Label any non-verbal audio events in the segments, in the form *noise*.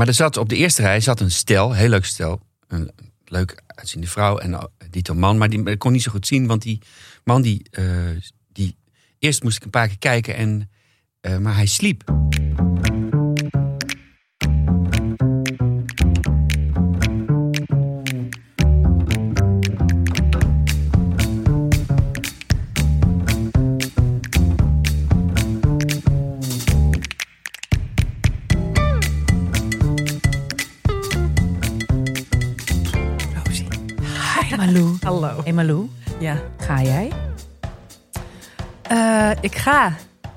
maar er zat op de eerste rij zat een stel, heel leuk stel. Een leuk uitziende vrouw en uh, dito man. Maar die kon niet zo goed zien, want die man die, uh, die... Eerst moest ik een paar keer kijken, en, uh, maar hij sliep.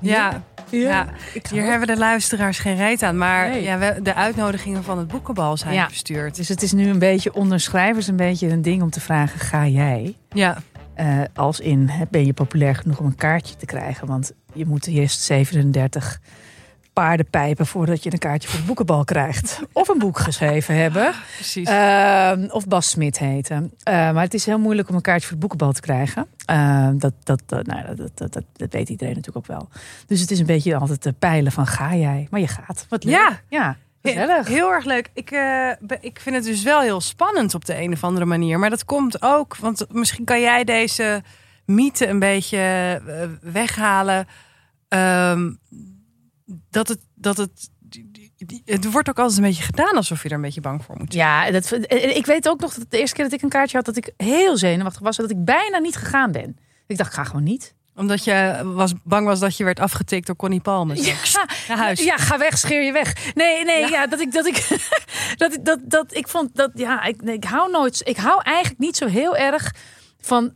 Ja. Ja, hier hebben de luisteraars geen reet aan. Maar Nee. ja, we, de uitnodigingen van het boekenbal zijn Ja. verstuurd. Dus het is nu een beetje onder schrijvers een beetje een ding om te vragen: ga jij? Ja, Eh, als in ben je populair genoeg om een kaartje te krijgen? Want je moet eerst 37 paarden pijpen voordat je een kaartje voor het boekenbal krijgt. Of een boek geschreven hebben. *laughs* precies. Ehm, of Bas Smit heten. Eh, maar het is heel moeilijk om een kaartje voor het boekenbal te krijgen. Ehm, dat, dat, dat, nou, dat, dat, dat, weet iedereen natuurlijk ook wel. Dus het is een beetje altijd te peilen van ga jij? Maar je gaat. Wat leuk. Ja. ja He- gezellig. Heel erg leuk. Ik, be- ik vind het dus wel heel spannend op de een of andere manier. Maar dat komt ook, want misschien kan jij deze mythe een beetje eh, weghalen. Ehm, dat het, dat het, het wordt ook altijd een beetje gedaan alsof je er een beetje bang voor moet zijn. Ja, dat, ik weet ook nog dat de eerste keer dat ik een kaartje had, dat ik heel zenuwachtig was. Dat ik bijna niet gegaan ben. Ik dacht, ik ga gewoon niet. Omdat je was, bang was dat je werd afgetikt door Connie Palme. Zo. Ja, Naar huis. Ja, ga weg, scheer je weg. Nee, nee, ja, dat ik dat ik *laughs* dat dat dat ik vond dat ja, ik, nee, ik hou nooit ik hou eigenlijk niet zo heel erg van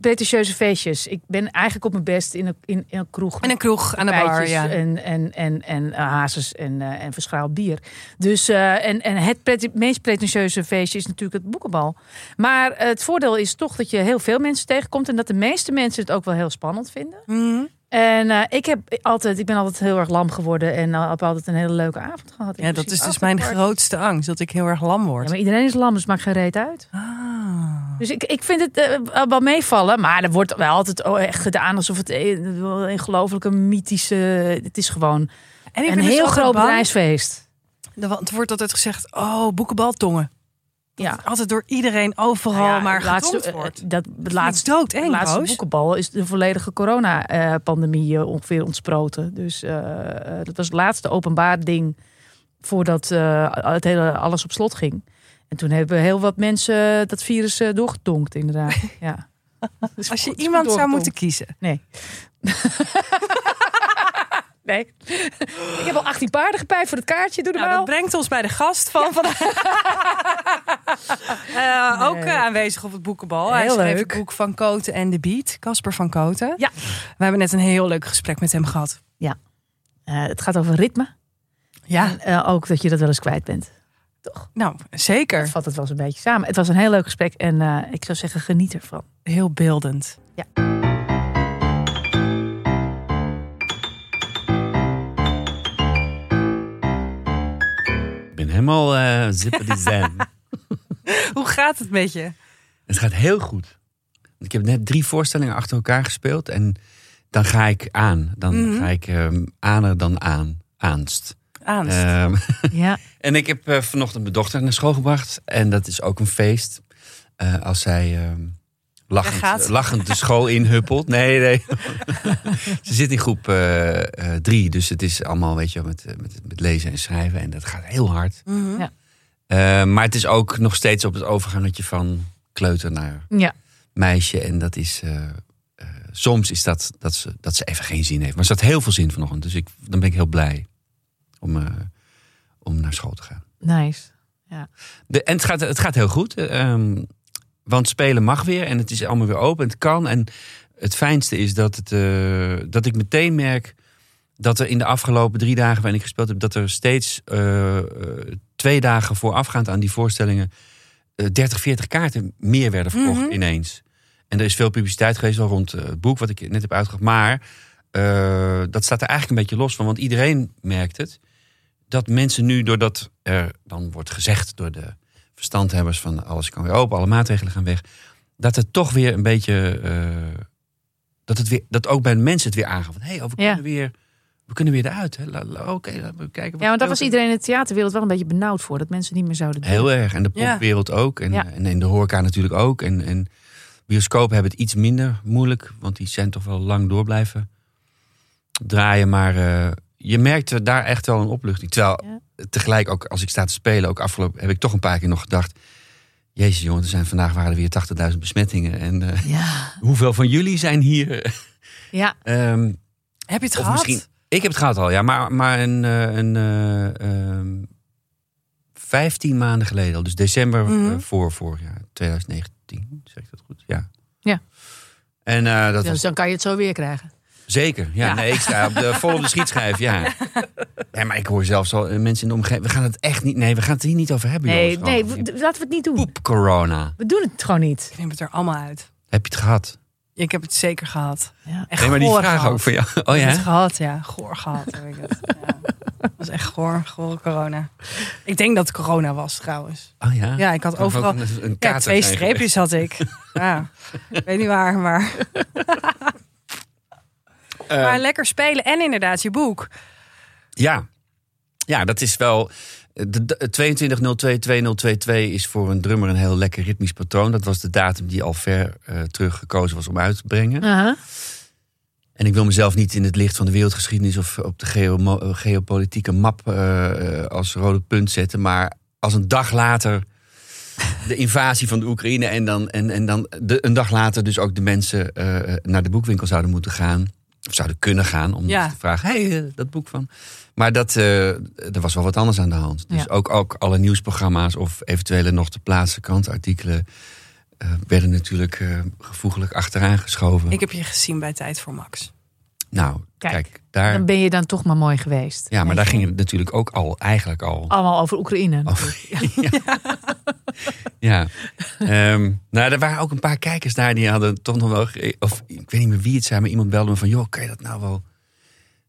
pretentieuze feestjes. Ik ben eigenlijk op mijn best in een in, in een kroeg. In een kroeg aan de bar, ja. En, en, en, en eh, hazes en, eh, en verschraald bier. Dus, eh, en, en het pret- meest pretentieuze feestje is natuurlijk het boekenbal. Maar het voordeel is toch dat je heel veel mensen tegenkomt. En dat de meeste mensen het ook wel heel spannend vinden. Mhm. En eh, ik, heb altijd, ik ben altijd heel erg lam geworden. En uh, heb altijd een hele leuke avond gehad. Ja, dat is dus mijn grootste angst. Dat ik heel erg lam word. Ja, maar iedereen is lam, dus maakt geen reet uit. Ah. Dus ik, ik vind het eh, wel meevallen. Maar er wordt wel altijd oh, echt gedaan alsof het een, een mythische... Het is gewoon En een dus heel altijd groot bedrijfsfeest. Want Het wordt altijd gezegd, oh, boekenbaltongen. Ja. Altijd door iedereen overal Nou ja, maar het laatste, getonkt wordt. eh, dat, het Dat laatste, is doodeng, de laatste Roos. boekenbal is de volledige coronapandemie eh, ongeveer ontsproten. Dus eh, eh, dat was het laatste openbaar ding voordat eh, het hele, alles op slot ging. En toen hebben heel wat mensen dat virus eh, doorgetonkt, inderdaad. *laughs* Ja. Dus Als je iemand zou moeten kiezen. Nee. *laughs* nee. *laughs* Ik heb al 18 paarden gepijpt voor het kaartje. Doe Nou, dat brengt ons bij de gast van *laughs* vandaag. *laughs* Eh, Ook eh, aanwezig op het boekenbal. Hij Heel schreef leuk. het boek Van Koten en de Beat. Casper van Koten. Ja. We hebben net een heel leuk gesprek met hem gehad. Eh, het gaat over ritme. Ja, En eh, ook dat je dat wel eens kwijt bent. nou, zeker. Dat vat het wel eens een beetje samen. Het was een heel leuk gesprek en eh, ik zou zeggen, geniet ervan. Heel beeldend. Ik helemaal eh zippity zen. *laughs* Hoe gaat het met je? Het gaat heel goed. Ik heb net drie voorstellingen achter elkaar gespeeld. En dan ga ik aan. Dan Mhm. ga ik ehm aaner dan aan. Aanst. Aanst. Ehm, *laughs* Ja. *laughs* en ik heb eh, vanochtend mijn dochter naar school gebracht. En dat is ook een feest. Eh, als zij ehm, lachend, Weggaat. lachend de school inhuppelt. Nee, nee. *laughs* Ze zit in groep eh, eh, drie. Dus het is allemaal, weet je, wel, met, eh, met, met lezen en schrijven. En dat gaat heel hard. Mhm. Ja. Eh, maar het is ook nog steeds op het overgangetje van kleuter naar ja. meisje. En dat is. eh, eh, soms is dat dat ze, dat ze even geen zin heeft. Maar ze had heel veel zin vanochtend. Dus ik, dan ben ik heel blij om, eh, om naar school te gaan. Nice. De, en het gaat, het gaat heel goed. ehm, want spelen mag weer. En het is allemaal weer open. Het kan. En het fijnste is dat, het, eh, dat ik meteen merk. Dat er in de afgelopen drie dagen waarin ik gespeeld heb. Dat er steeds eh, eh, twee dagen voorafgaand aan die voorstellingen. eh 30, 40 kaarten meer werden verkocht Mhm. ineens. En er is veel publiciteit geweest al rond het boek wat ik net heb uitgebracht. Maar dat staat er eigenlijk een beetje los van. Want iedereen merkt het. Dat mensen nu, doordat er dan wordt gezegd door de verstandhebbers van alles kan weer open, alle maatregelen gaan weg. Dat het toch weer een beetje. eh, dat, het weer, dat ook bij de mensen het weer aangaat. Van, hé, hey, oh, we Ja. kunnen weer. We kunnen weer eruit. Oké, laten we kijken. Ja, want daar was iedereen in de theaterwereld wel een beetje benauwd voor. Dat mensen niet meer zouden doen. Heel erg. En de Ja. popwereld ook. En, Ja. en, en de horeca natuurlijk ook. En, en bioscopen hebben het iets minder moeilijk. Want die zijn toch wel lang door blijven draaien. Maar eh, je merkte daar echt wel een opluchting. Terwijl Ja. tegelijk ook als ik sta te spelen, ook afgelopen, heb ik toch een paar keer nog gedacht. Jezus jongen, er zijn vandaag waren er weer 80.000 besmettingen. En eh, Ja. *laughs* hoeveel van jullie zijn hier? ja. Ehm, Heb je het of gehad? misschien. Ik heb het gehad al, ja. Maar, maar een, eh, een eh, ehm, 15 maanden geleden al. Dus december Mhm. voor vorig jaar, 2019. Zeg ik dat goed? Ja. Ja. En dat Dus was dan kan je het zo weer krijgen. Zeker. Ja, Ja. Nee, ik sta op de, vol op de schietschijf. Ja. ja, maar ik hoor zelfs al eh, mensen in de omgeving. We gaan het echt niet. Nee, we gaan het hier niet over hebben. Nee, jongens. nee, laten we het niet doen. Poep corona. We doen het gewoon niet. Ik neem het er allemaal uit. Heb je het gehad? Ik heb het zeker gehad. Ja. Echt Nee, maar die goor vraag gehad. ook voor jou. Oh Ik heb ja? het gehad, ja. Goor gehad heb ik het. Ja. *laughs* Dat was echt goor, goor corona. Ik denk dat het corona was trouwens. Oh ja? Ja, ik had overal... een, een Ja, twee streepjes had ik. *laughs* Ja, ik weet niet waar, maar... *laughs* Eh, Maar lekker spelen en inderdaad je boek. Ja, ja dat is wel. De, de 22.02.2022 is voor een drummer een heel lekker ritmisch patroon. Dat was de datum die al ver eh, terug gekozen was om uit te brengen. En ik wil mezelf niet in het licht van de wereldgeschiedenis of op de geo- geopolitieke map eh, eh, als rode punt zetten. Maar als een dag later de invasie van de Oekraïne en dan, en, en dan de, een dag later dus ook de mensen eh, naar de boekwinkel zouden moeten gaan. Of zouden kunnen gaan om Ja. te vragen, hé, hey, eh, dat boek van. Maar dat, eh, er was wel wat anders aan de hand. Dus Ja. ook, ook alle nieuwsprogramma's of eventuele nog te plaatsen krantartikelen... eh, werden natuurlijk eh, gevoeglijk achteraan geschoven. Ik heb je gezien bij Tijd voor Max. Nou, Kijk, kijk, daar... Dan ben je dan toch maar mooi geweest. Ja, maar daar ging het natuurlijk ook al, eigenlijk al. Allemaal over Oekraïne. over. *laughs* ja. *laughs* ja. Ehm, nou, er waren ook een paar kijkers daar die hadden toch nog wel. Of ik weet niet meer wie het zei, maar iemand belde me van: joh, kan je dat nou wel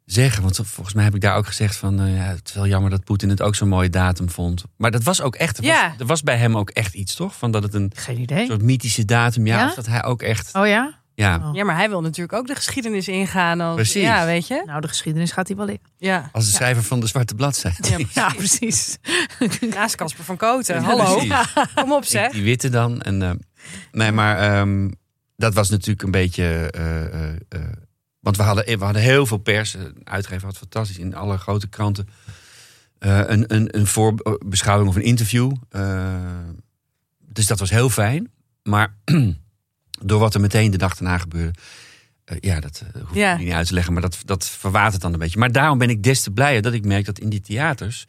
zeggen? Want volgens mij heb ik daar ook gezegd van: eh, ja, het is wel jammer dat Poetin het ook zo'n mooie datum vond. Maar dat was ook echt. Er, Ja. was, er was bij hem ook echt iets, toch? Van dat het een Geen idee. soort mythische datum, ja, Ja? of dat hij ook echt. Oh ja? Ja, Oh. Ja, maar hij wil natuurlijk ook de geschiedenis ingaan. Als, Precies. Ja, weet je? Nou, de geschiedenis gaat hij wel in. Ja. als de schrijver van de Zwarte Bladzijde. Ja, Ja, precies. *laughs* Naast Casper van Koten. Ja, Hallo. precies. Kom op, Ik zeg. die witte dan. En, eh, nee, maar ehm, dat was natuurlijk een beetje. eh, eh, eh, want we hadden, we hadden heel veel pers. Een uitgever had fantastisch in alle grote kranten. eh, een, een, een voorbeschouwing of een interview. Dus dat was heel fijn. Maar *clears throat* door wat er meteen de dag daarna gebeurde. eh, ja, dat eh, hoef Ja. ik niet uit te leggen. Maar dat, dat verwatert dan een beetje. Maar daarom ben ik des te blijer dat ik merk dat in die theaters.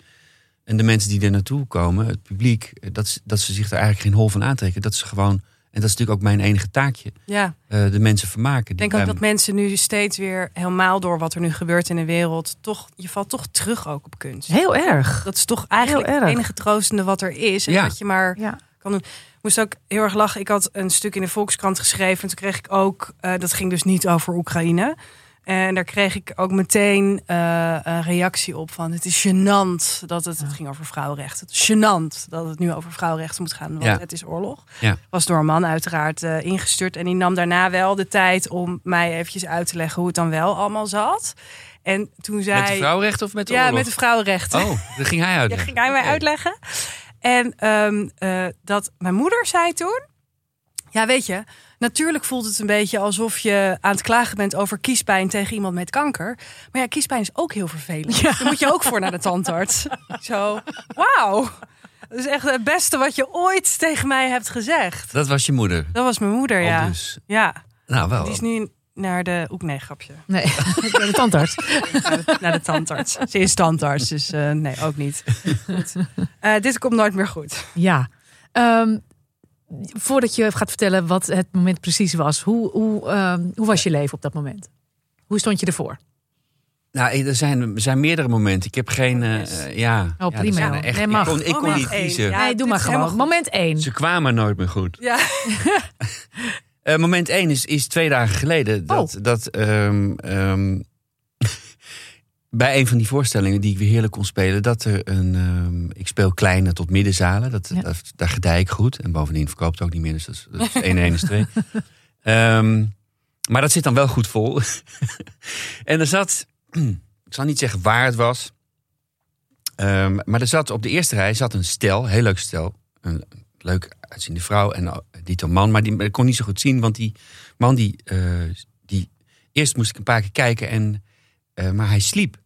En de mensen die er naartoe komen, het publiek, eh, dat, ze- dat ze zich er eigenlijk geen hol van aantrekken. Dat ze gewoon, en dat is natuurlijk ook mijn enige taakje, Ja, eh, de mensen vermaken. ik denk ook dat mensen nu steeds weer helemaal door wat er nu gebeurt in de wereld, toch, je valt toch terug ook op kunst. Heel erg. Dat is toch eigenlijk het enige troostende wat er is. En Ja. dat je maar Ja. kan doen. Ik moest ook heel erg lachen. Ik had een stuk in de Volkskrant geschreven. En toen kreeg ik ook, eh, dat ging dus niet over Oekraïne. En daar kreeg ik ook meteen eh, een reactie op van het is gênant dat het, het ging over vrouwenrechten. Het is gênant dat het nu over vrouwenrechten moet gaan, want Ja. het is oorlog. Ja. Was door een man uiteraard eh, ingestuurd. En die nam daarna wel de tijd om mij eventjes uit te leggen hoe het dan wel allemaal zat. En toen zei Met de vrouwenrechten of met de ja, oorlog? met de vrouwenrechten. Oh, dat ging hij uit. *laughs* Ja, ging hij mij uitleggen. En ehm, eh, dat mijn moeder zei toen. Ja, weet je, natuurlijk voelt het een beetje alsof je aan het klagen bent over kiespijn tegen iemand met kanker. Maar ja, kiespijn is ook heel vervelend. Daar moet je ook voor naar de tandarts. *laughs* Zo, wauw. Dat is echt het beste wat je ooit tegen mij hebt gezegd. Dat was je moeder. Dat was mijn moeder, ja. Dus. Ja, Nou, wel. die is nu naar de... Oek, nee, grapje. Nee, *laughs* ben de tandarts. naar de, naar de tandarts. Ze is tandarts, dus eh, nee, ook niet. Goed. Eh, dit komt nooit meer goed. Ja. Ehm, voordat je gaat vertellen wat het moment precies was, hoe, hoe, ehm, hoe was je leven op dat moment? Hoe stond je ervoor? Nou, er zijn, er zijn meerdere momenten. Ik heb geen... eh, Yes. eh, ja, Oh, ja, prima. er echt, Nee, mag. Ik kon, ik kon niet kiezen. Ja, nee, doe maar gewoon. Moment één. Ze kwamen nooit meer goed. Ja. *laughs* *laughs* Eh, moment 1 is, is twee dagen geleden. Dat, dat ehm, ehm, *laughs* bij een van die voorstellingen die ik weer heerlijk kon spelen, dat er een. ehm, ik speel kleine tot middenzalen. Dat, Ja. dat- daar gedij ik goed. En bovendien verkoopt het ook niet meer. Dus dat is, dat is 1 1 is 2. *laughs* Ehm, maar dat zit dan wel goed vol. *laughs* en er zat. *clears throat* Ik zal niet zeggen waar het was. Maar er zat op de eerste rij zat een stel, heel leuk stel. Een leuk uitziende vrouw en dito man. Maar die ik kon niet zo goed zien, want die man die, uh, die... Eerst moest ik een paar keer kijken, en, uh, maar hij sliep.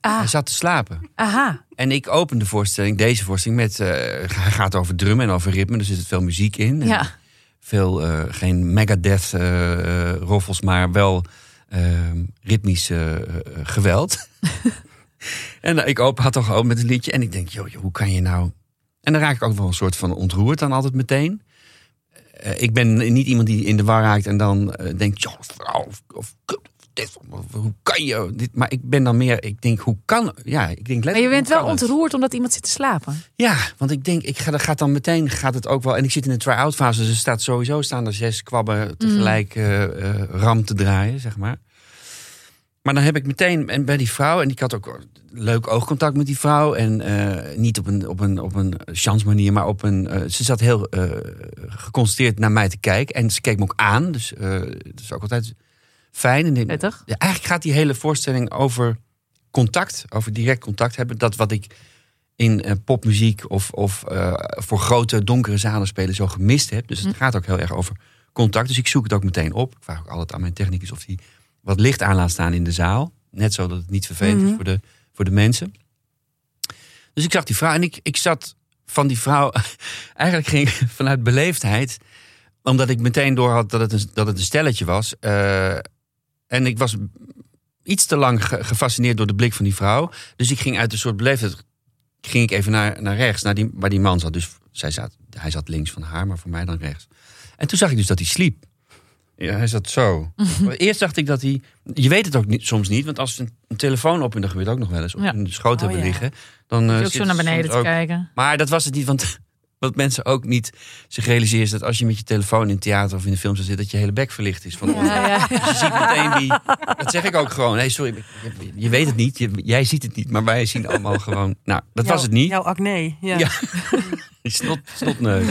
Ah. Hij zat te slapen. Aha. En ik open de voorstelling, deze voorstelling, met... Uh, hij gaat over drummen en over ritme, dus er zit veel muziek in. Ja. Veel, uh, geen Megadeth uh, roffels, maar wel ritmisch geweld. *laughs* en ik open, had toch ook met een liedje. En ik denk, joh, hoe kan je nou... En dan raak ik ook wel een soort van ontroerd dan altijd meteen. Uh, ik ben niet iemand die in de war raakt en dan uh, denkt, joh, vrouw, of, of dit, hoe kan je dit? Maar ik ben dan meer, ik denk, hoe kan, ja, ik denk Maar je bent wel ontroerd omdat iemand zit te slapen. Ja, want ik denk, ik ga, dat gaat dan meteen, gaat het ook wel, en ik zit in de try-out fase, dus er staat sowieso, staan er zes kwabben tegelijk mm. uh, ram te draaien, zeg maar. Maar dan heb ik meteen, en bij die vrouw, en ik had ook leuk oogcontact met die vrouw. En uh, niet op een, op een, op een chance manier, maar op een. Uh, ze zat heel uh, geconcentreerd naar mij te kijken. En ze keek me ook aan. Dus dat is ook altijd fijn. En. Ja, eigenlijk gaat die hele voorstelling over contact, over direct contact hebben. Dat wat ik in popmuziek of, of voor grote donkere zalen spelen zo gemist heb. Dus het hm. gaat ook heel erg over contact. Dus ik zoek het ook meteen op. Ik vraag ook altijd aan mijn technicus of die wat licht aan laat staan in de zaal. Net zo dat het niet vervelend mm -hmm. is voor de, voor de mensen. Dus ik zag die vrouw en ik, ik zat van die vrouw. *laughs* Eigenlijk ging ik *laughs* vanuit beleefdheid. Omdat ik meteen door had dat het een, dat het een stelletje was. Uh, en ik was iets te lang ge, gefascineerd door de blik van die vrouw. Dus ik ging uit een soort beleefdheid. Ging ik even naar, naar rechts, naar die, waar die man zat. Dus zij zat, hij zat links van haar, maar voor mij dan rechts. En toen zag ik dus dat hij sliep. Ja, hij zat zo. Eerst dacht ik dat hij. Je weet het ook niet, soms niet, want als een, een telefoon op en dat gebeurt ook nog wel eens, op Ja. in de schoot Oh, hebben ja. liggen, dan. Je eh, ook zit zo naar beneden te ook- kijken. Maar dat was het niet, want *laughs* wat mensen ook niet zich realiseren is dat als je met je telefoon in het theater of in de film zitten, dat je hele bek verlicht is van. Ja, ja. Dus je ziet meteen wie. Dat zeg ik ook gewoon. Nee, sorry, je, je weet het niet, je- jij ziet het niet, maar wij zien allemaal *laughs* gewoon. Nou, dat was het niet. Jouw acne. Ja. Ja. Die *laughs* snot, snotneus.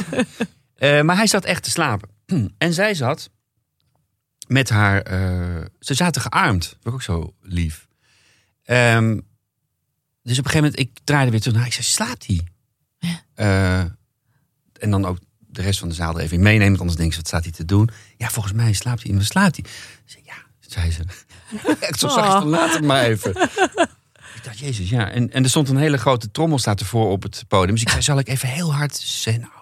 Eh, maar hij zat echt te slapen. *clears throat* En zij zat met haar... eh, ze zaten gearmd. Dat was ook zo lief. Ehm, dus op een gegeven moment, ik draaide weer terug naar. Ik zei, slaapt hij? Eh, en dan ook de rest van de zaal er even in meenemen. Want anders denken ze, wat staat hij te doen? Ja, volgens mij slaapt hij. Maar slaapt hij? Ik zei, ja, zei ze. *laughs* Echt zo Oh. zacht van, laat het maar even. Ik dacht, jezus, ja. En, en er stond een hele grote trommel staat ervoor op het podium. Dus ik zei, zal ik even heel hard zeggen? Nou,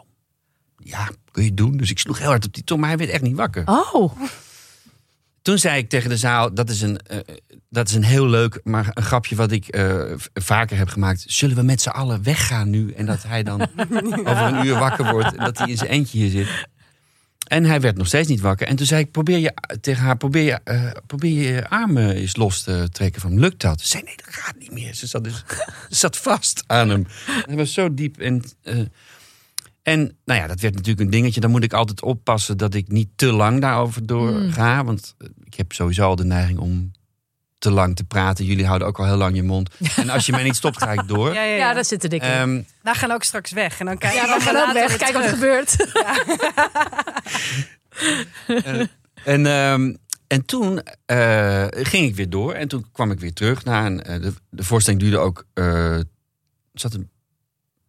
ja, kun je doen. Dus ik sloeg heel hard op die trommel, maar hij werd echt niet wakker. Oh, Toen zei ik tegen de zaal, dat is een, eh, dat is een heel leuk, maar een grapje wat ik eh, vaker heb gemaakt. Zullen we met z'n allen weggaan nu? En dat hij dan *laughs* over een uur wakker wordt en dat hij in zijn eentje hier zit. En hij werd nog steeds niet wakker. En toen zei ik probeer je, tegen haar, probeer je, eh, probeer je armen eens los te trekken van hem. Lukt dat? Ze zei, nee, dat gaat niet meer. Ze zat, dus, *laughs* ze zat vast aan hem. Hij was zo diep. En, en nou ja, dat werd natuurlijk een dingetje. Dan moet ik altijd oppassen dat ik niet te lang daarover doorga. Want eh, ik heb sowieso al de neiging om te lang te praten. Jullie houden ook al heel lang je mond. *laughs* En als je mij niet stopt, ga ik door. Ja, ja, ja. ja, dat zit er dik in. Ehm, Daar gaan ook straks weg. En dan kijk ja, je we gaan ook weg. Kijk wat er gebeurt. *laughs* En, eehm, en toen eh, ging ik weer door. En toen kwam ik weer terug. Na een, eh, de, de voorstelling duurde ook... eh, zat een,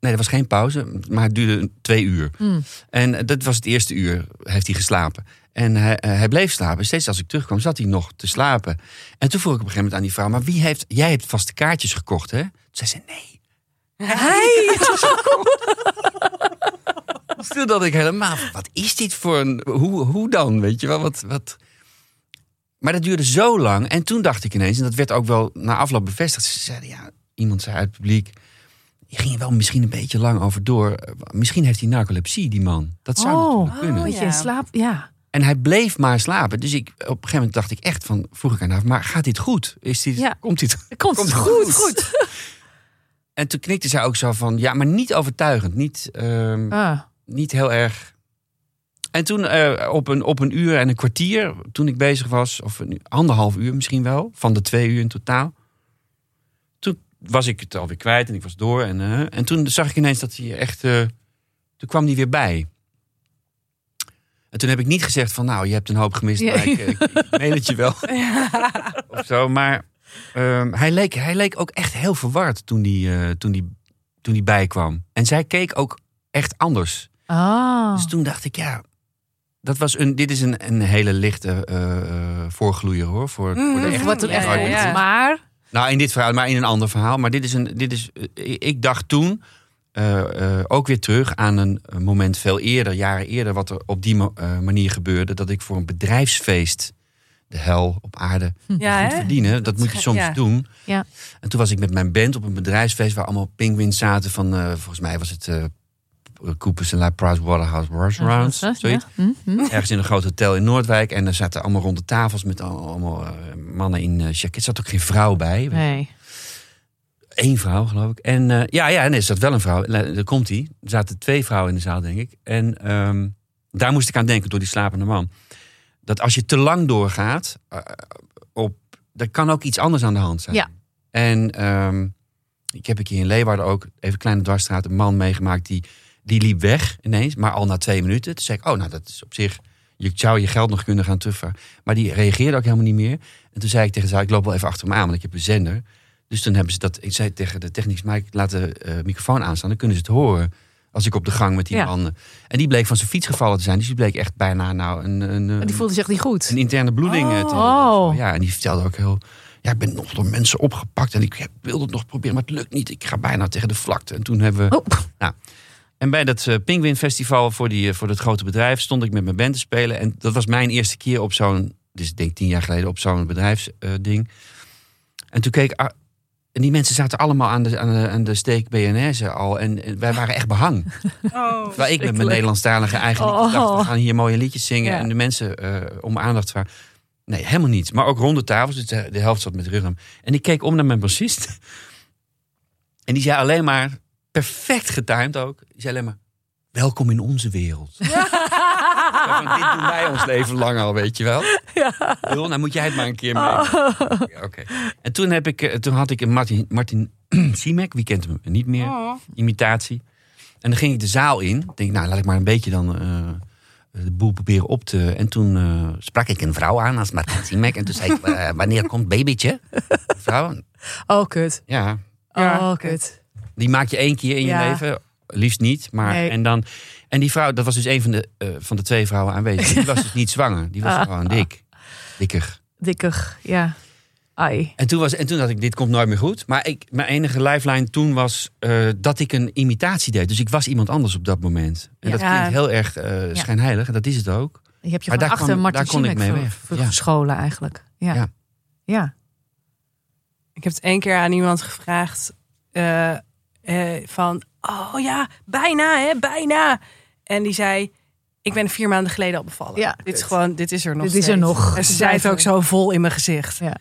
nee, er was geen pauze. Maar het duurde twee uur. Hmm. En eh, dat was het eerste uur. Heeft hij geslapen. En hij, eh, hij bleef slapen. Steeds als ik terugkwam, zat hij nog te slapen. En toen vroeg ik op een gegeven moment aan die vrouw... maar wie heeft... Jij hebt vaste kaartjes gekocht, hè? Toen zei ze, nee. Hij. *laughs* Toen dacht ik helemaal, wat is dit voor een... Hoe, hoe dan, weet je wel? Wat, wat... Maar dat duurde zo lang. En toen dacht ik ineens, en dat werd ook wel na afloop bevestigd. Ze zeiden, ja, iemand zei uit het publiek... Je ging er wel misschien een beetje lang over door. Misschien heeft hij narcolepsie, die man. Dat zou Oh, natuurlijk kunnen. ja. in slaap. Ja. En hij bleef maar slapen. Dus ik, op een gegeven moment dacht ik echt van... Vroeg ik aan haar, maar gaat dit goed? Is dit, Ja. Komt dit Het *laughs* komt, Komt goed. goed. En toen knikte zij ook zo van... Ja, maar niet overtuigend. Niet, ehm, Ah. niet heel erg. En toen eh, op, een, op een uur en een kwartier, toen ik bezig was, of een anderhalf uur misschien wel, van de twee uur in totaal. Was ik het alweer kwijt en ik was door. En, eh, en toen zag ik ineens dat hij echt. eh, toen kwam hij weer bij. En toen heb ik niet gezegd van, nou, je hebt een hoop gemist, Ja. maar ik, ik, ik meen het je wel. *laughs* Of zo, maar ehm, hij, leek, hij leek ook echt heel verward toen die, eh, toen, die, toen die bijkwam. En zij keek ook echt anders. Ah. Dus toen dacht ik, ja, dat was een, dit is een, een hele lichte eh, eh, voorgloeier hoor. Voor, voor de echte Wat er echt ja, komt. ja. Maar, Nou, in dit verhaal, maar in een ander verhaal. Maar dit is een. Dit is, eh, ik dacht toen eh, eh, ook weer terug aan een moment veel eerder, jaren eerder, wat er op die ma- manier gebeurde. Dat ik voor een bedrijfsfeest de hel op aarde Ja, goed verdienen. Dat moet je soms ja. doen. Ja. En toen was ik met mijn band op een bedrijfsfeest waar allemaal pinguïns zaten van, volgens mij was het Coopers en La Price Waterhouse Restaurants. Ja, Zoiets. hm, hm. Ergens in een groot hotel in Noordwijk. En er zaten allemaal ronde tafels met al- allemaal eh, mannen in uh, jacket. Er zat ook geen vrouw bij. Nee. Eén vrouw, geloof ik. En eh, ja, ja, en er zat wel een vrouw. Eh, Daar komt hij. Er zaten twee vrouwen in de zaal, denk ik. En ehm, daar moest ik aan denken door die slapende man. Dat als je te lang doorgaat, eh, op, er kan ook iets anders aan de hand zijn. Ja. En ehm, ik heb een keer in Leeuwarden ook, even een kleine dwarsstraat, een man meegemaakt die, die liep weg ineens, maar al na twee minuten. Toen zei ik, oh, nou, dat is op zich, je zou je geld nog kunnen gaan terugvragen. Maar die reageerde ook helemaal niet meer. En toen zei ik tegen ze, ik loop wel even achter hem aan, want ik heb een zender. Dus toen hebben ze dat, ik zei tegen de technicus, maar ik laat de eh, microfoon aanstaan, dan kunnen ze het horen. Als ik op de gang met die Ja. En die bleek van zijn fiets gevallen te zijn. Dus die bleek echt bijna nou een, een, een, Die voelde zich niet goed. een interne bloeding eh, te hebben. Oh. Ja, en die vertelde ook heel. Ja, ik ben nog door mensen opgepakt en ik wilde het nog proberen, maar het lukt niet. Ik ga bijna tegen de vlakte. En toen hebben we. Oh. En bij dat uh, Penguin Festival voor, die, eh, voor dat grote bedrijf stond ik met mijn band te spelen. En dat was mijn eerste keer op zo'n, dus ik denk tien jaar geleden, op zo'n bedrijfsding. en toen keek. ah, en die mensen zaten allemaal aan de, aan de, aan de steek BNS al. En, en wij waren echt behang. *laughs* Oh. Terwijl ik met mijn Nederlandstalige eigen liedjes Oh. dacht, we gaan hier mooie liedjes zingen. Ja. En de mensen eh, om aandacht vragen. Nee, helemaal niet. Maar ook rond de tafels. Dus de, de helft zat met aan. En ik keek om naar mijn bassist. En die zei alleen maar, perfect getimed ook. Die zei alleen maar, welkom in onze wereld. Van, *laughs* dit doen wij ons leven lang al, weet je wel. Ja. nou moet jij het maar een keer mee. Ja, Oké. En toen, heb ik, eh, toen had ik een Martin, Martin *clears throat* Simek, wie kent hem niet meer, Oh. imitatie. En dan ging ik de zaal in. Ik denk, nou, laat ik maar een beetje dan eh, de boel proberen op te... En toen eh, sprak ik een vrouw aan als Martin Simek. En toen zei ik, wanneer komt babytje? Vrouw, Oh, kut. ja, Ja, Oh, kut. Die maak je één keer in je leven. Liefst niet. Maar, Nee. en, dan, en die vrouw, dat was dus een van de, eh, van de twee vrouwen aanwezig. Die was dus niet zwanger. Die was *laughs* Ah. gewoon dik. Dikker. Dikkig, ja. Ai. En toen, was, en toen dacht ik, dit komt nooit meer goed. Maar ik, mijn enige lifeline toen was eh, dat ik een imitatie deed. Dus ik was iemand anders op dat moment. En Ja. dat klinkt heel erg eh, schijnheilig. En dat is het ook. Je hebt je Maar daar achter kwam- Martin daar kon ik mee weg. Ja. verscholen eigenlijk. Ja. Ja. ja. Ik heb het één keer aan iemand gevraagd eh, eh, van, oh ja, bijna hè, bijna. En die zei, ik ben vier maanden geleden al bevallen. Ja. dit is gewoon, dit is er nog Dit is er nog. En ze zei het ook zo vol in mijn gezicht. Ja.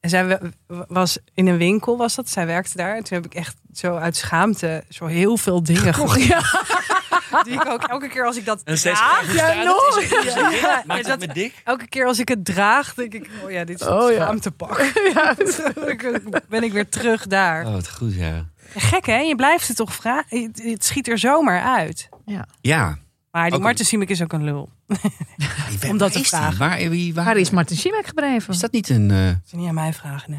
En zij wa- was in een winkel, was dat. Zij werkte daar. En toen heb ik echt zo uit schaamte zo heel veel dingen gekocht. Ja. *laughs* Die ik ook elke keer als ik dat En draag. Ja, nog. Ja, Maakt dat- het me dik? elke keer als ik het draag, denk ik, oh ja, dit is Oh schaamtepak. *laughs* Ja. *laughs* Dan ben ik weer terug daar. Oh, wat goed, ja. Gek hè, je blijft het toch vragen. Het, schiet er zomaar uit. Ja. Maar die Ook- Marten Siemek is ook een lul. Wie- *laughs* Om dat te waar vragen. Waar, wie, waar, Waar is Martin Schimek gebleven? Is dat niet een... eh, Dat is niet aan mij vragen. Hè.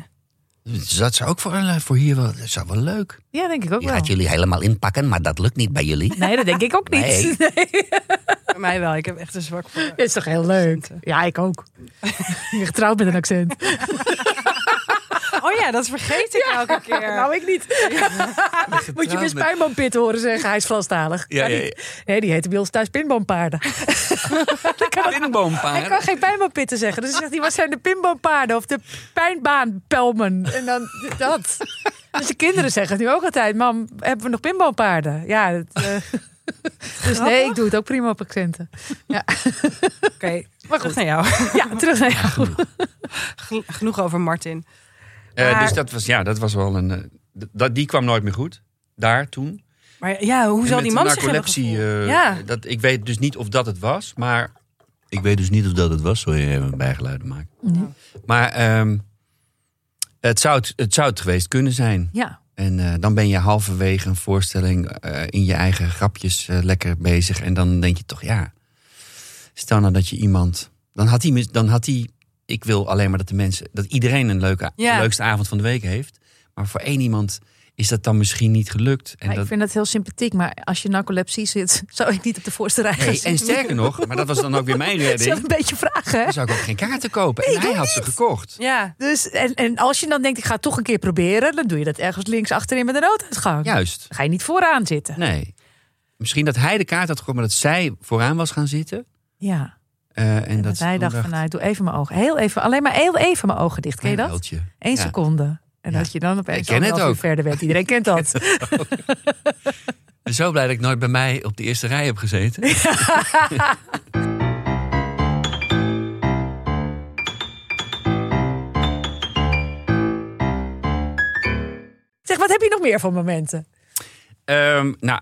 dat zou ook voor, eh, voor hier wel... Dat zou wel leuk. Ja, denk ik ook Je wel. gaat jullie helemaal inpakken, maar dat lukt niet bij jullie. *laughs* Nee, dat denk ik ook niet. *laughs* Nee. Bij mij wel. Ik heb echt een zwak voor. Dat is toch heel leuk? Ja, ik ook. Je getrouwd met een accent. *laughs* Oh ja, dat vergeet ik elke keer. Nou, ik niet. *laughs* Moet je weer Pijnboompit horen zeggen. Hij is Franstalig. Ja, ja, die- Nee, die heette bij ons thuis pinboompaarden. *laughs* Hij kan Pinboompaard. geen pijnboompitten zeggen. Dus hij zegt hij, wat zijn de pinboompaarden? Of de pijnbaanpelmen? En dan dat. Dus de kinderen zeggen nu ook altijd... Mam, hebben we nog pinboompaarden? Ja, dat, eh, Dus nee, ik doe het ook prima op accenten. Oké, maar goed naar jou. Ja, terug naar jou. Geno- Genoeg over Martin. Eh, Maar- dus dat was, ja, dat was wel een... eh, dat, die kwam nooit meer goed. Daar, toen. Maar ja, hoe En zal die man zich hebben eh, Ja. dat, ik weet dus niet of dat het was, maar... Ik weet dus niet of dat het was, zo je even een bijgeluiden maken. Maar ehm, het, zou het, het zou het geweest kunnen zijn. Ja, En eh, dan ben je halverwege een voorstelling eh, in je eigen grapjes lekker bezig. En dan denk je toch, ja, stel nou dat je iemand... Dan had hij, dan had hij ik wil alleen maar dat de mensen, dat iedereen een leuke, Ja. de leukste avond van de week heeft. Maar voor één iemand is dat dan misschien niet gelukt. En dat, Ik vind dat heel sympathiek, maar als je narcolepsie zit, *laughs* zou ik niet op de voorste rij gaan Nee, en sterker nog, maar dat was dan ook weer mijn *laughs* Dat is redding. een beetje vragen, hè? Dan zou ik ook geen kaarten kopen. En hij had ze gekocht. Ja, Dus, en, en als je dan denkt, ik ga het toch een keer proberen, dan doe je dat ergens links achterin met een nooduitgang. Juist. Dan ga je niet vooraan zitten. Nee. Misschien dat hij de kaart had gekocht, maar dat zij vooraan was gaan zitten. Ja. Eh, en, En dat hij dacht van, nou, doe even mijn ogen. Heel even, alleen maar heel even mijn ogen dicht. Ken je dat? Eén Ja. seconde. En Ja. dat je dan opeens Ik ken het verder bent. Iedereen kent dat. *laughs* Ik ben zo blij dat ik nooit bij mij op de eerste rij heb gezeten. *laughs* Zeg, wat heb je nog meer voor momenten? Ehm, nou,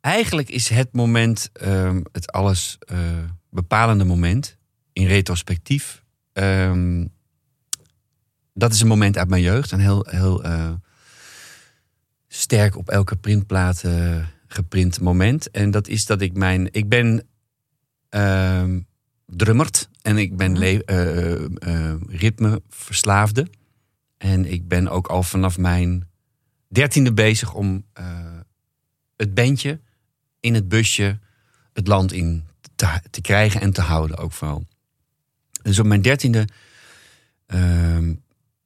eigenlijk is het moment ehm, het alles eh, bepalende moment in retrospectief. Ehm, dat is een moment uit mijn jeugd, een heel, heel eh, sterk op elke printplaat eh, geprint moment. En dat is dat ik mijn, ik ben ehm drummerd en ik ben Mhm. le- eh, eh, eh, ritmeverslaafde. En ik ben ook al vanaf mijn dertiende bezig om het bandje in het busje het land in te, te krijgen en te houden ook vooral. Dus op mijn dertiende... ehm,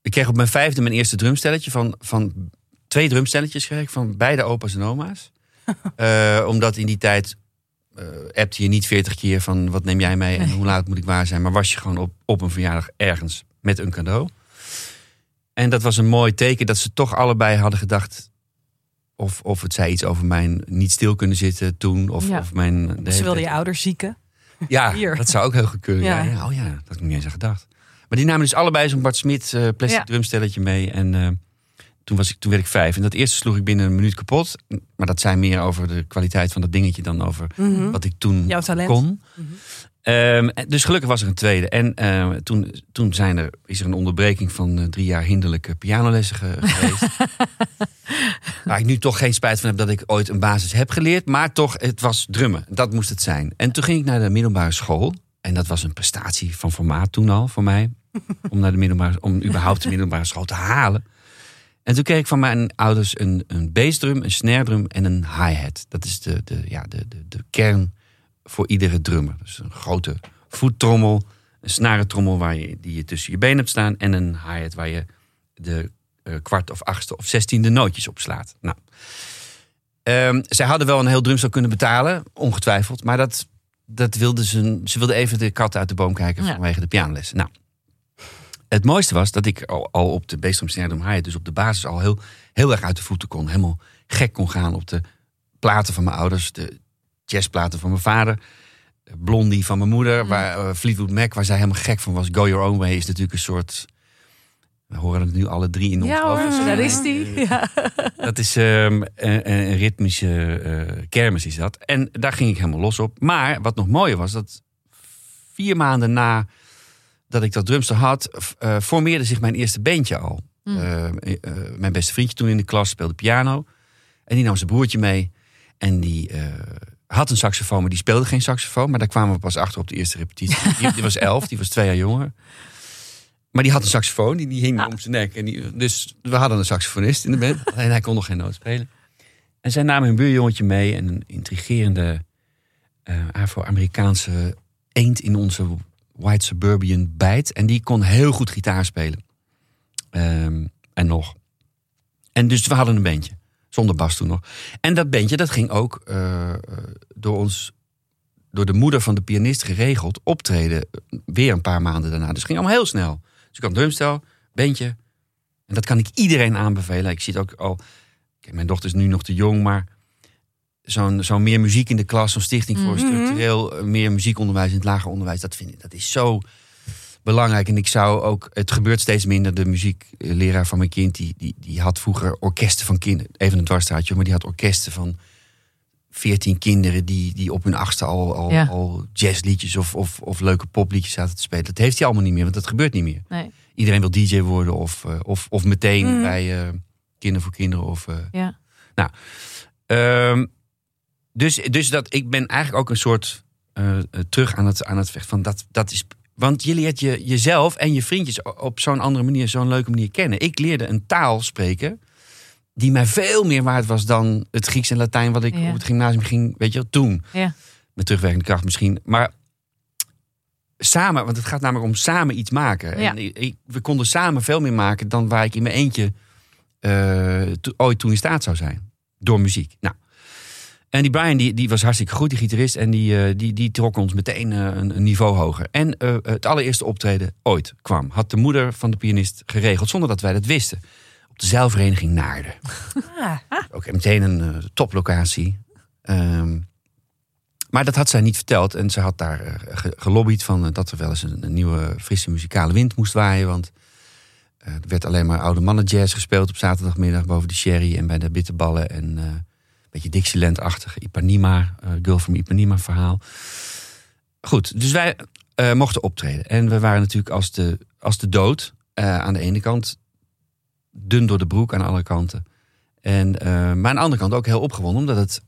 ik kreeg op mijn vijfde mijn eerste drumstelletje van, van twee drumstelletjes kreeg ik van beide opa's en oma's. *laughs* Eh, omdat in die tijd eh appte je niet veertig keer van wat neem jij mee en hoe laat moet ik waar zijn. Maar was je gewoon op, op een verjaardag ergens met een cadeau. En dat was een mooi teken dat ze toch allebei hadden gedacht. Of, of het zei iets over mijn niet stil kunnen zitten toen. Of, Ja. of mijn. de ze wilden je ouders zieken. Ja, *laughs* Hier. dat zou ook heel goed kunnen. Ja. Oh ja, dat had ik niet eens aan gedacht. Maar die namen dus allebei zo'n Bart Smit eh, plastic Ja. drumstelletje mee. En eh, toen, was ik, toen werd ik vijf. En dat eerste sloeg ik binnen een minuut kapot. Maar dat zei meer over de kwaliteit van dat dingetje dan over Mhm. wat ik toen Jouw talent. kon. Mhm. Ehm, en dus gelukkig was er een tweede. En eh, toen, toen zijn er, is er een onderbreking van eh, drie jaar hinderlijke pianolessen ge- geweest. *laughs* Waar ik nu toch geen spijt van heb dat ik ooit een basis heb geleerd. Maar toch, het was drummen. Dat moest het zijn. En toen ging ik naar de middelbare school. En dat was een prestatie van formaat toen al voor mij. Om, naar de middelbare, om überhaupt de middelbare school te halen. En toen kreeg ik van mijn ouders een, een bassdrum, een snare drum en een hi-hat. Dat is de, de, ja, de, de, de kern voor iedere drummer. Dus een grote voettrommel, een snarentrommel waar je, die je tussen je benen hebt staan... en een hi-hat waar je de eh, kwart of achtste of zestiende nootjes op slaat. Nou, ehm, zij hadden wel een heel drumstel kunnen betalen, ongetwijfeld. Maar dat, dat wilden ze, ze wilden even de kat uit de boom kijken Ja. vanwege de pianolessen. Nou, het mooiste was dat ik al, al op de bassdrum, snare drum, hi-hat... dus op de basis al heel, heel erg uit de voeten kon. Helemaal gek kon gaan op de platen van mijn ouders... de jazzplaten van mijn vader... Blondie van mijn moeder, waar, eh, Fleetwood Mac, waar zij helemaal gek van was. Go Your Own Way is natuurlijk een soort... We horen het nu alle drie in ons Ja hoofd. hoor, daar eh, is die. Ja. dat is ehm, een, een ritmische eh, kermis is dat. En daar ging ik helemaal los op. Maar wat nog mooier was, dat vier maanden na dat ik dat drumstel had, eh, formeerde zich mijn eerste bandje al. Mm. Eh, eh, mijn beste vriendje toen in de klas speelde piano. En die nam zijn broertje mee. En die eh, had een saxofoon, maar die speelde geen saxofoon. Maar daar kwamen we pas achter op de eerste repetitie. *laughs* Die, die was elf, die was twee jaar jonger. Maar die had een saxofoon, die, die hing Ah. om zijn nek. En die, dus we hadden een saxofonist in de band. *laughs* Alleen hij kon nog geen noot spelen. En zij namen een buurjongetje mee. En een intrigerende eh, Afro-Amerikaanse eend in onze white suburban bijt. En die kon heel goed gitaar spelen. Ehm, en nog. En dus we hadden een bandje. Zonder bas toen nog. En dat bandje, dat ging ook eh, door ons... door de moeder van de pianist geregeld optreden. eh, Weer een paar maanden daarna. Dus het ging allemaal heel snel. Dus ik had een drumstel, bandje. En dat kan ik iedereen aanbevelen. Ik zie het ook al... Kijk, mijn dochter is nu nog te jong, maar... Zo'n zo'n meer muziek in de klas, zo'n stichting voor Mhm. structureel eh, meer muziekonderwijs in het lager onderwijs. Dat vind ik, dat is zo belangrijk. En ik zou ook, het gebeurt steeds minder. De muziekleraar van mijn kind, die, die, die had vroeger orkesten van kinderen. Even een dwarsstraatje, maar die had orkesten van veertien kinderen die, die op hun achtste al, al, Ja. al jazzliedjes of, of, of leuke popliedjes zaten te spelen. Dat heeft hij allemaal niet meer, want dat gebeurt niet meer. Nee. Iedereen wil DJ worden of, eh, of, of meteen Mhm. bij eh Kinderen voor Kinderen. Of, eh, Ja. Ehm, dus, dus dat, ik ben eigenlijk ook een soort terug aan het, aan het vechten van dat, dat is Want je leert je, jezelf en je vriendjes op zo'n andere manier, zo'n leuke manier kennen. Ik leerde een taal spreken die mij veel meer waard was dan het Grieks en Latijn wat ik Ja. op het gymnasium ging, weet je wel, toen. Ja. Met terugwerkende kracht misschien. Maar samen, want het gaat namelijk om samen iets maken. Ja. En ik, we konden samen veel meer maken dan waar ik in mijn eentje eh, to- ooit toe in staat zou zijn. Door muziek. Nou. En die Brian die, die was hartstikke goed, die gitarist. En die, eh, die, die trok ons meteen eh, een, een niveau hoger. En eh, het allereerste optreden ooit kwam. Had de moeder van de pianist geregeld, zonder dat wij dat wisten. Op de zeilvereniging Naarden. Ah, Ook meteen een toplocatie. Ehm, maar dat had zij niet verteld. En ze had daar ge- gelobbyd van dat er wel eens een, een nieuwe frisse muzikale wind moest waaien. Want er werd alleen maar oude mannen jazz gespeeld op zaterdagmiddag boven de sherry en bij de bitterballen. En beetje Dixieland-achtig Ipanema, eh, Girl from Ipanema verhaal. Goed, dus wij eh, mochten optreden. En we waren natuurlijk als de, als de dood eh, aan de ene kant. Dun door de broek aan de andere kanten. En, maar aan de andere kant ook heel opgewonden, omdat het.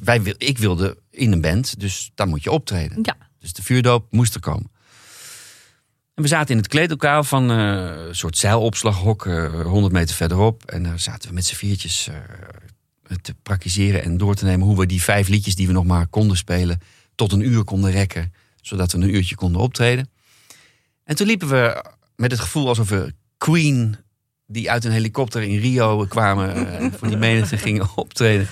Wij, ik wilde in een band, dus dan moet je optreden. Ja. Dus de vuurdoop moest er komen. En we zaten in het kleedlokaal van een soort zeilopslaghok, eh 100 meter verderop. En daar zaten we met z'n viertjes te praktiseren en door te nemen hoe we die vijf liedjes die we nog maar konden spelen, tot een uur konden rekken, zodat we een uurtje konden optreden. En toen liepen we met het gevoel alsof we Queen, die uit een helikopter in Rio kwamen, eh, *laughs* voor die menigte gingen optreden,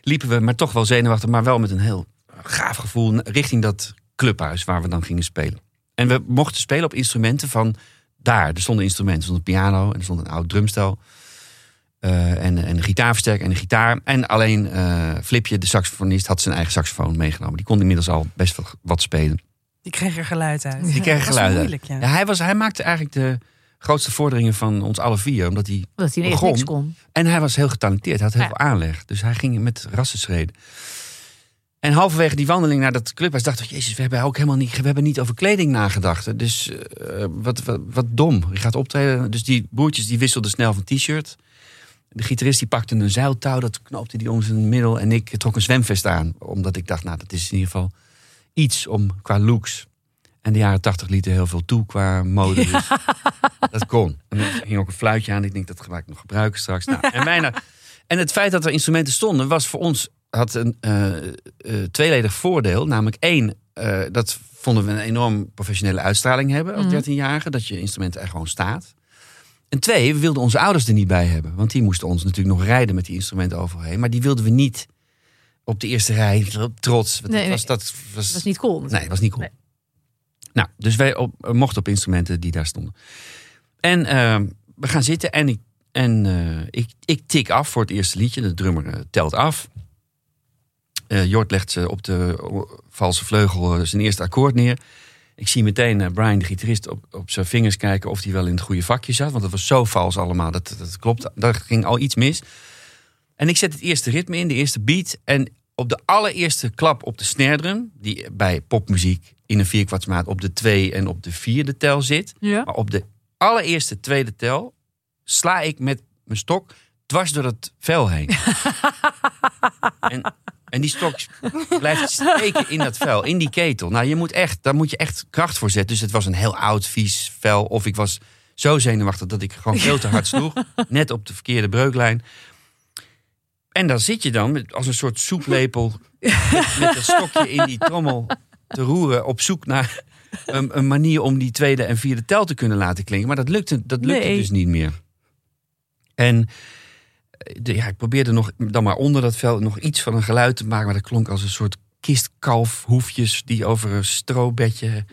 liepen we, maar toch wel zenuwachtig, maar wel met een heel gaaf gevoel richting dat clubhuis waar we dan gingen spelen. En we mochten spelen op instrumenten van daar. Er stonden instrumenten, er stond een piano en er stond een oud drumstel. Eh, en, en een gitaarversterker en een gitaar. En alleen eh, Flipje, de saxofonist, had zijn eigen saxofoon meegenomen. Die kon inmiddels al best wel wat spelen. die kreeg er geluid uit. Die kreeg geluid uit. moeilijk, ja. Ja, hij, was, hij maakte eigenlijk de grootste vorderingen van ons alle vier. Omdat hij, Dat hij Begon. niks kon. en hij was heel getalenteerd, hij had heel Ja. veel aanleg. Dus hij ging met rassenschreden. En halverwege die wandeling naar dat clubhuis dacht ik... Jezus, we hebben ook helemaal niet, we hebben niet over kleding nagedacht. Dus eh, wat, wat, wat dom. Je gaat optreden. Dus die broertjes die wisselden snel van t-shirt. De gitarist die pakte een zeiltouw, dat knoopte hij om zijn middel. En ik trok een zwemvest aan. Omdat ik dacht, nou, dat is in ieder geval iets om qua looks. En de jaren tachtig lieten heel veel toe qua mode. Dus dat kon. En er ging ook een fluitje aan. Ik denk, dat ga ik nog gebruiken straks. Nou, en, bijna, en het feit dat er instrumenten stonden, was voor ons had een eh, eh, tweeledig voordeel. Namelijk één, eh, dat vonden we een enorm professionele uitstraling hebben als Mhm. 13-jarige. Dat je instrument er gewoon staat. En twee, we wilden onze ouders er niet bij hebben. Want die moesten ons natuurlijk nog rijden met die instrumenten overheen. Maar die wilden we niet op de eerste rij trots. Nee, dat was, nee. dat was, niet cool. Nee, dat was niet cool. Nee. Nou, dus wij op, mochten op instrumenten die daar stonden. En eh, we gaan zitten en, ik, en eh, ik, ik tik af voor het eerste liedje. De drummer eh, telt af. Eh Jort legt eh, op de valse vleugel zijn eerste akkoord neer. Ik zie meteen eh, Brian, de gitarist, op, op zijn vingers kijken of hij wel in het goede vakje zat. Want het was zo vals allemaal. Dat, dat klopt. Daar ging al iets mis. En ik zet het eerste ritme in, de eerste beat. En op de allereerste klap op de snare drum, die bij popmuziek in een vierkwartsmaat op de twee en op de vierde tel zit. Ja. Maar op de allereerste tweede tel sla ik met mijn stok dwars door het vel heen. *laughs* en, en die stok blijft steken in dat vel, in die ketel. Nou, je moet echt, daar moet je echt kracht voor zetten. Dus het was een heel oud, vies vel. Of ik was zo zenuwachtig dat ik gewoon veel te hard sloeg. *laughs* Net op de verkeerde breuklijn. En dan zit je dan als een soort soeplepel met, met een stokje in die trommel te roeren op zoek naar een, een manier om die tweede en vierde tel te kunnen laten klinken. Maar dat lukte, dat lukte Nee. dus niet meer. En de, ja, ik probeerde nog dan maar onder dat vel nog iets van een geluid te maken. Maar dat klonk als een soort kistkalfhoefjes die over een strobedje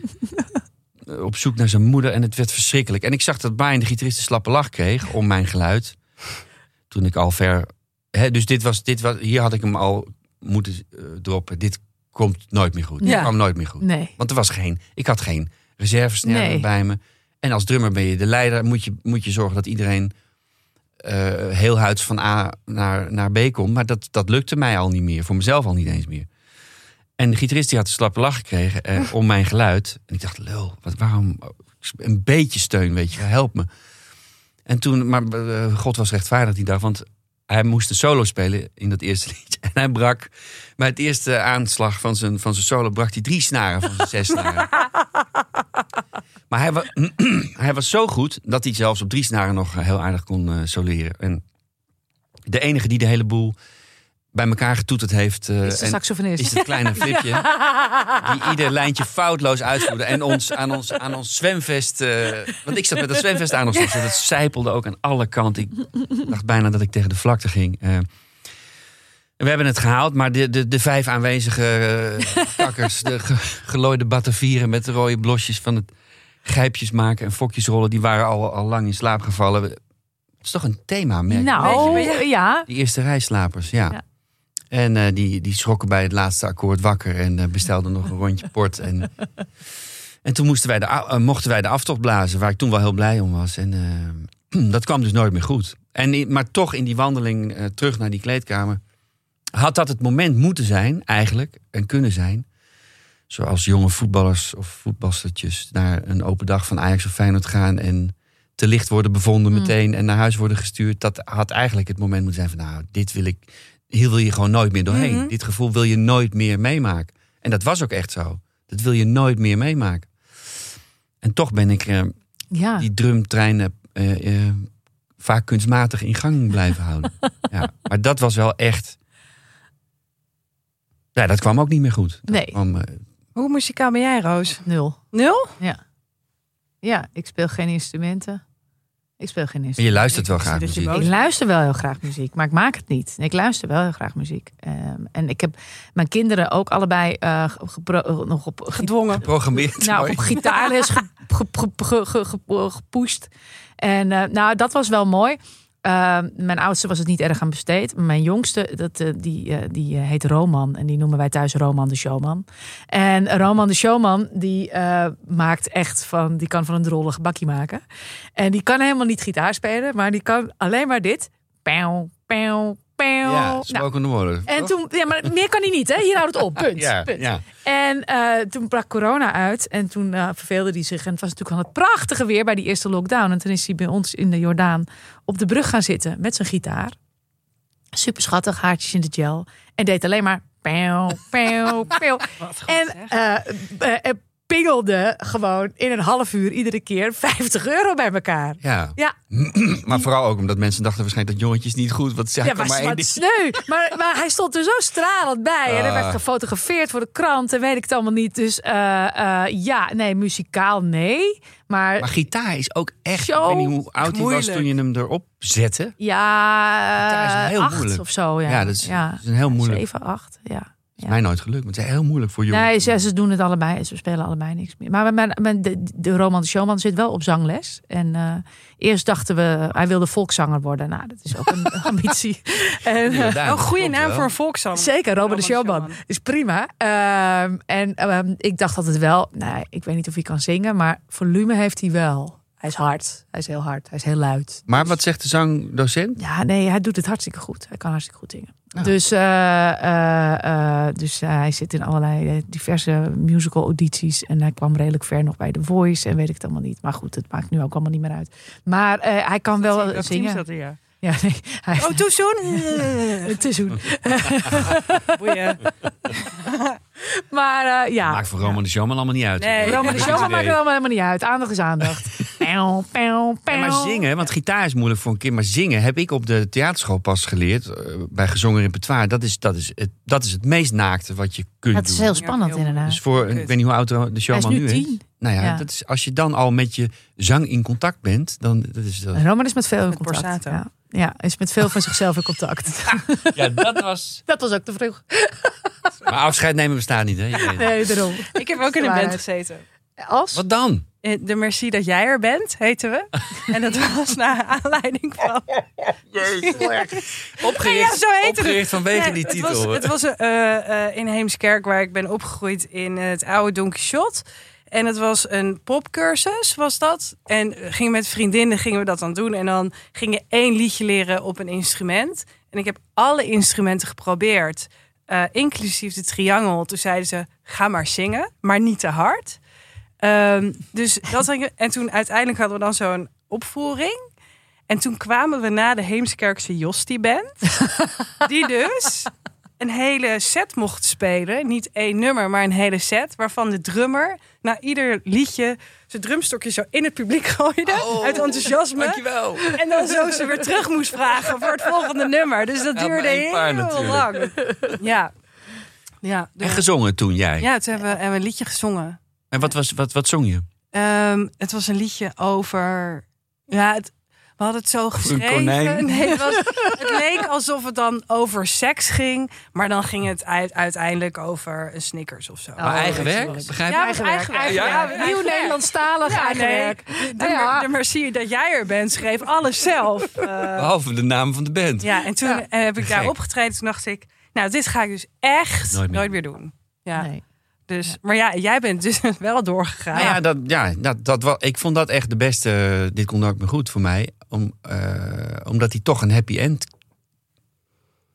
*laughs* eh, op zoek naar zijn moeder. En het werd verschrikkelijk. En ik zag dat Brian, de gitarist, een slappe lach kreeg om mijn geluid. Toen ik al ver... Hè, dus dit was, dit was, hier had ik hem al moeten eh, droppen. Dit komt nooit meer goed. Dit Ja. kwam nooit meer goed. Nee. Want er was geen, ik had geen reservesnare Nee. bij me. En als drummer ben je de leider. Moet je, moet je zorgen dat iedereen eh, heel huids van A naar, naar B komt. Maar dat, dat lukte mij al niet meer. Voor mezelf al niet eens meer. En de gitarist die had een slappe lach gekregen eh, om mijn geluid. En ik dacht, lul, wat, waarom? Een beetje steun, weet je, help me. En toen, maar eh, God was rechtvaardig die dag. Want hij moest een solo spelen in dat eerste *laughs* liedje. En hij brak bij het eerste aanslag van zijn, van zijn solo... brak hij drie snaren van zijn zes snaren. *laughs* Maar hij, wa- *clears throat* hij was zo goed dat hij zelfs op drie snaren nog heel aardig kon eh, soleren. En de enige die de hele boel bij elkaar getoeterd heeft... eh, Is de saxofonist. is het kleine flipje. *laughs* Die ieder lijntje foutloos uitvoerde. En ons aan ons, aan ons zwemvest. eh, want ik zat met dat zwemvest aan ons. Dus dat zijpelde ook aan alle kanten. Ik dacht bijna dat ik tegen de vlakte ging. Eh, we hebben het gehaald, maar de, de, de vijf aanwezige eh, *laughs* kakkers, de ge, gelooide batavieren met de rode blosjes van het grijpjes maken en fokjes rollen, die waren al, al lang in slaap gevallen. Het is toch een thema, merk nou, je, ja. Die eerste rijslapers, ja. Ja. En eh, die, die schrokken bij het laatste akkoord wakker en eh, bestelden nog een *laughs* rondje port. En, en toen moesten wij de, eh, mochten wij de aftocht blazen, waar ik toen wel heel blij om was. En *clears throat* dat kwam dus nooit meer goed. En, maar toch in die wandeling terug naar die kleedkamer had dat het moment moeten zijn, eigenlijk, en kunnen zijn. Zoals jonge voetballers of voetbalstertjes naar een open dag van Ajax of Feyenoord gaan en te licht worden bevonden Mm. meteen en naar huis worden gestuurd. Dat had eigenlijk het moment moeten zijn van nou, dit wil ik, hier wil je gewoon nooit meer doorheen. Mhm. Dit gevoel wil je nooit meer meemaken. En dat was ook echt zo. Dat wil je nooit meer meemaken. En toch ben ik eh, ja. die drumtrein eh, eh, vaak kunstmatig in gang blijven houden. *laughs* ja, maar dat was wel echt. Ja, dat kwam ook niet meer goed. Dat Nee. kwam, Hoe muzikaal ben jij, Roos? Nul. Nul? Ja, ik speel geen instrumenten. Ik speel geen maar instrumenten. je luistert wel graag je muziek. Ik luister wel heel graag muziek, maar ik maak het niet. Ik luister wel heel graag muziek. Ehm, en ik heb mijn kinderen ook allebei eh, gepro- eh, nog op, Gedwongen. Geprogrammeerd. nou, mooi. op gitaarles ge, ge, ge, ge- ge- ge- gepusht. En eh, nou, dat was wel mooi. Ehm, mijn oudste was het niet erg aan besteed. Maar Mijn jongste, dat, eh, die, eh, die eh, heet Roman. En die noemen wij thuis Roman de Showman. En Roman de Showman, die eh, maakt echt van... Die kan van een drollig bakje maken. En die kan helemaal niet gitaar spelen. Maar die kan alleen maar dit. Pauw, pauw, pauw. Ja, Nou, spoken woorden. en toch? toen, ja, maar meer kan hij niet, hè? Hier houdt het op. *laughs* Punt. Ja, punt. ja. En eh, toen brak corona uit en toen eh, verveelde hij zich. En het was natuurlijk al het prachtige weer bij die eerste lockdown. En toen is hij bij ons in de Jordaan op de brug gaan zitten met zijn gitaar. Super schattig, haartjes in de gel. En deed alleen maar. Pew, pew, pew. En pingelde gewoon in een half uur iedere keer 50 euro bij elkaar. Ja. Ja, *clears throat* maar vooral ook omdat mensen dachten waarschijnlijk dat jongetje is niet goed. Zij ja, maar maar wat sneu. Maar, maar hij stond er zo stralend bij. En hij Ah. werd gefotografeerd voor de krant en weet ik het allemaal niet. Dus eh, eh, ja, nee, muzikaal nee. Maar, Maar gitaar is ook echt. Ik weet niet hoe oud hij was toen je hem erop zette. ja, Gitaar is heel acht moeilijk. of zo. Ja, Ja, dat is, is een heel moeilijk. Zeven, acht, ja. Is mij nooit gelukt. Maar het is heel moeilijk voor jongens. Nee, ze, ze doen het allebei. Ze spelen allebei niks meer. Maar mijn, mijn, de, de Roman de Showman zit wel op zangles. En eh, eerst dachten we, hij wilde volkszanger worden. Nou, dat is ook een *laughs* ambitie. En, eh, Een goede naam wel. voor een volkszanger. Zeker, Robert de Roman de Showman. Showman. Is prima. Ehm, en ehm, ik dacht altijd wel, nou, ik weet niet of hij kan zingen, maar volume heeft hij wel. Hij is hard. Hij is heel hard. Hij is heel luid. Maar wat zegt de zangdocent? Ja, nee, hij doet het hartstikke goed. Hij kan hartstikke goed zingen. Dus, eh, eh, eh, dus hij zit in allerlei diverse musical audities. En hij kwam redelijk ver nog bij The Voice. En weet ik het allemaal niet. Maar goed, het maakt nu ook allemaal niet meer uit. Maar eh, hij kan wel team zingen. zat er, ja. Ja, nee, hij, Oh, *laughs* het hoe. *laughs* Boeien. Maar ja. Maakt voor Roman de Showman allemaal niet uit. Nee. Roman de Showman maakt er allemaal helemaal niet uit. Aandacht is aandacht. *laughs* Pew, pew, pew. Ja, maar zingen, want gitaar is moeilijk voor een kind. Maar zingen heb ik op de theaterschool pas geleerd. eh, bij gezongen repertoire. Dat is, dat, is het, dat is het meest naakte wat je kunt Het is doen. heel spannend Ja, heel inderdaad. Dus voor, ik weet niet hoe oud de Hij is showman nu nu is. Nou ja, Ja. Dat is, als je dan al met je zang in contact bent, dan dat is dat. Roman is met veel in contact. Borsato. Ja. ja, is met veel van zichzelf in contact. *laughs* Ja, dat was. *laughs* Dat was ook te vroeg. Maar afscheid nemen bestaat niet, hè? Nee, daarom. Ik heb ook in een band gezeten. Als? Wat dan? Eh, De Merci dat jij er bent, heten we. *laughs* En dat was naar aanleiding van... *laughs* Opgericht, Ja, zo heet het. opgericht vanwege die het titel. was, het was eh, eh, in Heemskerk, waar ik ben opgegroeid in het oude Don Quixote. En het was een popcursus, was dat. En gingen met vriendinnen gingen we dat dan doen. En dan ging je één liedje leren op een instrument. En ik heb alle instrumenten geprobeerd. inclusief de triangel. Toen zeiden ze, ga maar zingen, maar niet te hard. Ehm, dus dat en toen uiteindelijk hadden we dan zo'n opvoering. En toen kwamen we na de Heemskerkse Josti Band. *laughs* die dus een hele set mocht spelen. Niet één nummer, maar een hele set. Waarvan de drummer na ieder liedje zijn drumstokje zo in het publiek gooide. Oh, uit enthousiasme. Dankjewel. En dan zo ze weer terug moest vragen voor het volgende nummer. Dus dat Ja, duurde paar heel lang. Ja. Ja, En gezongen toen jij. ja, toen hebben we, hebben we een liedje gezongen. En wat, was, wat, wat zong je? Ehm, het was een liedje over. Ja, het, we hadden het zo een geschreven. konijn? *laughs* Nee, het, was, het leek alsof het dan over seks ging. Maar dan ging het uit- uiteindelijk over een Snickers of zo. maar eigen werk? Begrijp Ja, eigen Eigen werk. Eigen Ja. Nieuw. Nederlandstalig Ja, eigen nee. werk. De, Ja. de merci dat jij er bent, schreef alles zelf. *laughs* Eh, Behalve de naam van de band. ja, en toen Ja. heb ik daar opgetreden. Toen dacht ik, nou, dit ga ik dus echt Nooit nooit meer. meer, doen. Ja, Nee. Dus, maar ja, jij bent dus *laughs* wel doorgegaan. Nou ja, dat, ja dat, dat, wa- ik vond dat echt de beste. Dit kon ook me goed voor mij. Om, eh, omdat hij toch een happy end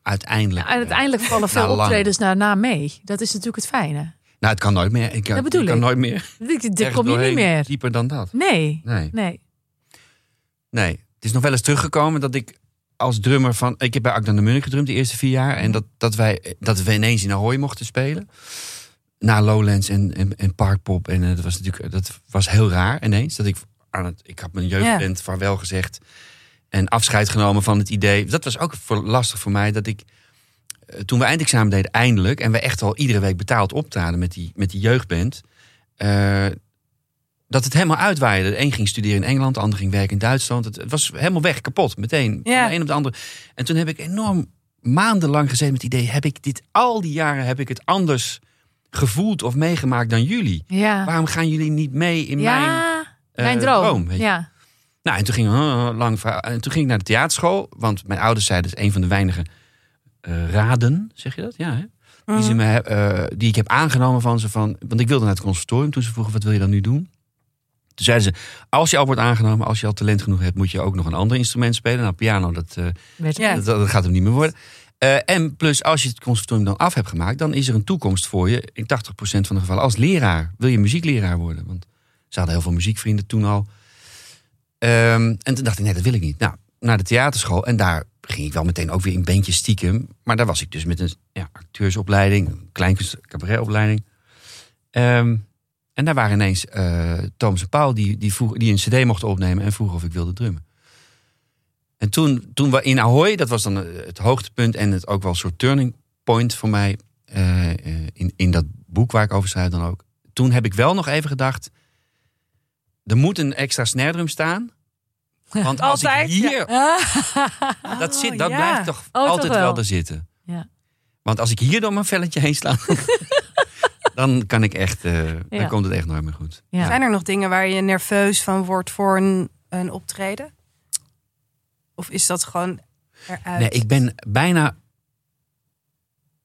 uiteindelijk. En uiteindelijk vallen Na veel lang. optredens daarna mee. Dat is natuurlijk het fijne. Nou, het kan nooit meer. Ik, Dat bedoel ik kan nooit meer. *laughs* Dit, kom je niet meer. Dieper dan dat. Nee, Nee. nee. Nee. Het is nog wel eens teruggekomen dat ik als drummer van. Ik heb bij Akdan de Munnik gedrumd de eerste vier jaar. En dat, dat, wij, dat we ineens in Ahoy mochten spelen. Na Lowlands en, en, en Parkpop. En eh, dat was natuurlijk dat was heel raar ineens. Dat ik aan het. Ik had mijn jeugdband vaarwel gezegd. En afscheid genomen van het idee. Dat was ook voor, lastig voor mij. Dat ik. eh, Toen we eindexamen deden, eindelijk. En we echt al iedere week betaald optraden met die, met die jeugdband. eh, dat het helemaal uitwaaide. De een ging studeren in Engeland, de ander ging werken in Duitsland. Het, was helemaal weg, kapot, meteen. Van de een op de andere. En toen heb ik enorm maandenlang gezeten met het idee... heb ik dit al die jaren heb ik het anders gevoeld of meegemaakt dan jullie? Ja, Waarom gaan jullie niet mee in mijn, eh, mijn droom. weet je? ja. Nou, en toen ging, uh, lang, en toen ging ik naar de theaterschool. Want mijn ouders zeiden, dat is een van de weinige eh, raden, zeg je dat? Ja, hè? Die, ze me, eh, die ik heb aangenomen van ze van... Want ik wilde naar het conservatorium. Toen ze vroegen, wat wil je dan nu doen? Toen zeiden ze, als je al wordt aangenomen, als je al talent genoeg hebt... moet je ook nog een ander instrument spelen. Nou, piano, dat, eh, Ja. dat, dat gaat hem niet meer worden. Eh, en plus, als je het conservatorium dan af hebt gemaakt... dan is er een toekomst voor je, in 80% van de gevallen, als leraar. Wil je muziekleraar worden? Want ze hadden heel veel muziekvrienden toen al. Ehm, en toen dacht ik, nee, dat wil ik niet. Nou, naar de theaterschool. En daar ging ik wel meteen ook weer in bandjes stiekem. Maar daar was ik dus met een ja, acteursopleiding, een kleinkunst cabaretopleiding. Ehm, en daar waren ineens eh Thomas en Paul die, die, vroeg, die een cd mochten opnemen en vroegen of ik wilde drummen. En toen, toen we in Ahoy, dat was dan eh, het hoogtepunt en het ook wel een soort turning point voor mij eh, eh, in, in dat boek waar ik over schrijf dan ook. Toen heb ik wel nog even gedacht, er moet een extra snare drum staan. Want als Altijd, ik hier, *laughs* dat, Oh, zit, dat ja. blijft toch toch altijd wel. wel. er zitten. Ja. Want als ik hier door mijn velletje heen sla, *laughs* dan kan ik echt, eh, Ja. dan komt het echt nooit meer goed. Ja. Zijn er nog dingen waar je nerveus van wordt voor een, een optreden? Of is dat gewoon eruit? Nee, ik ben bijna.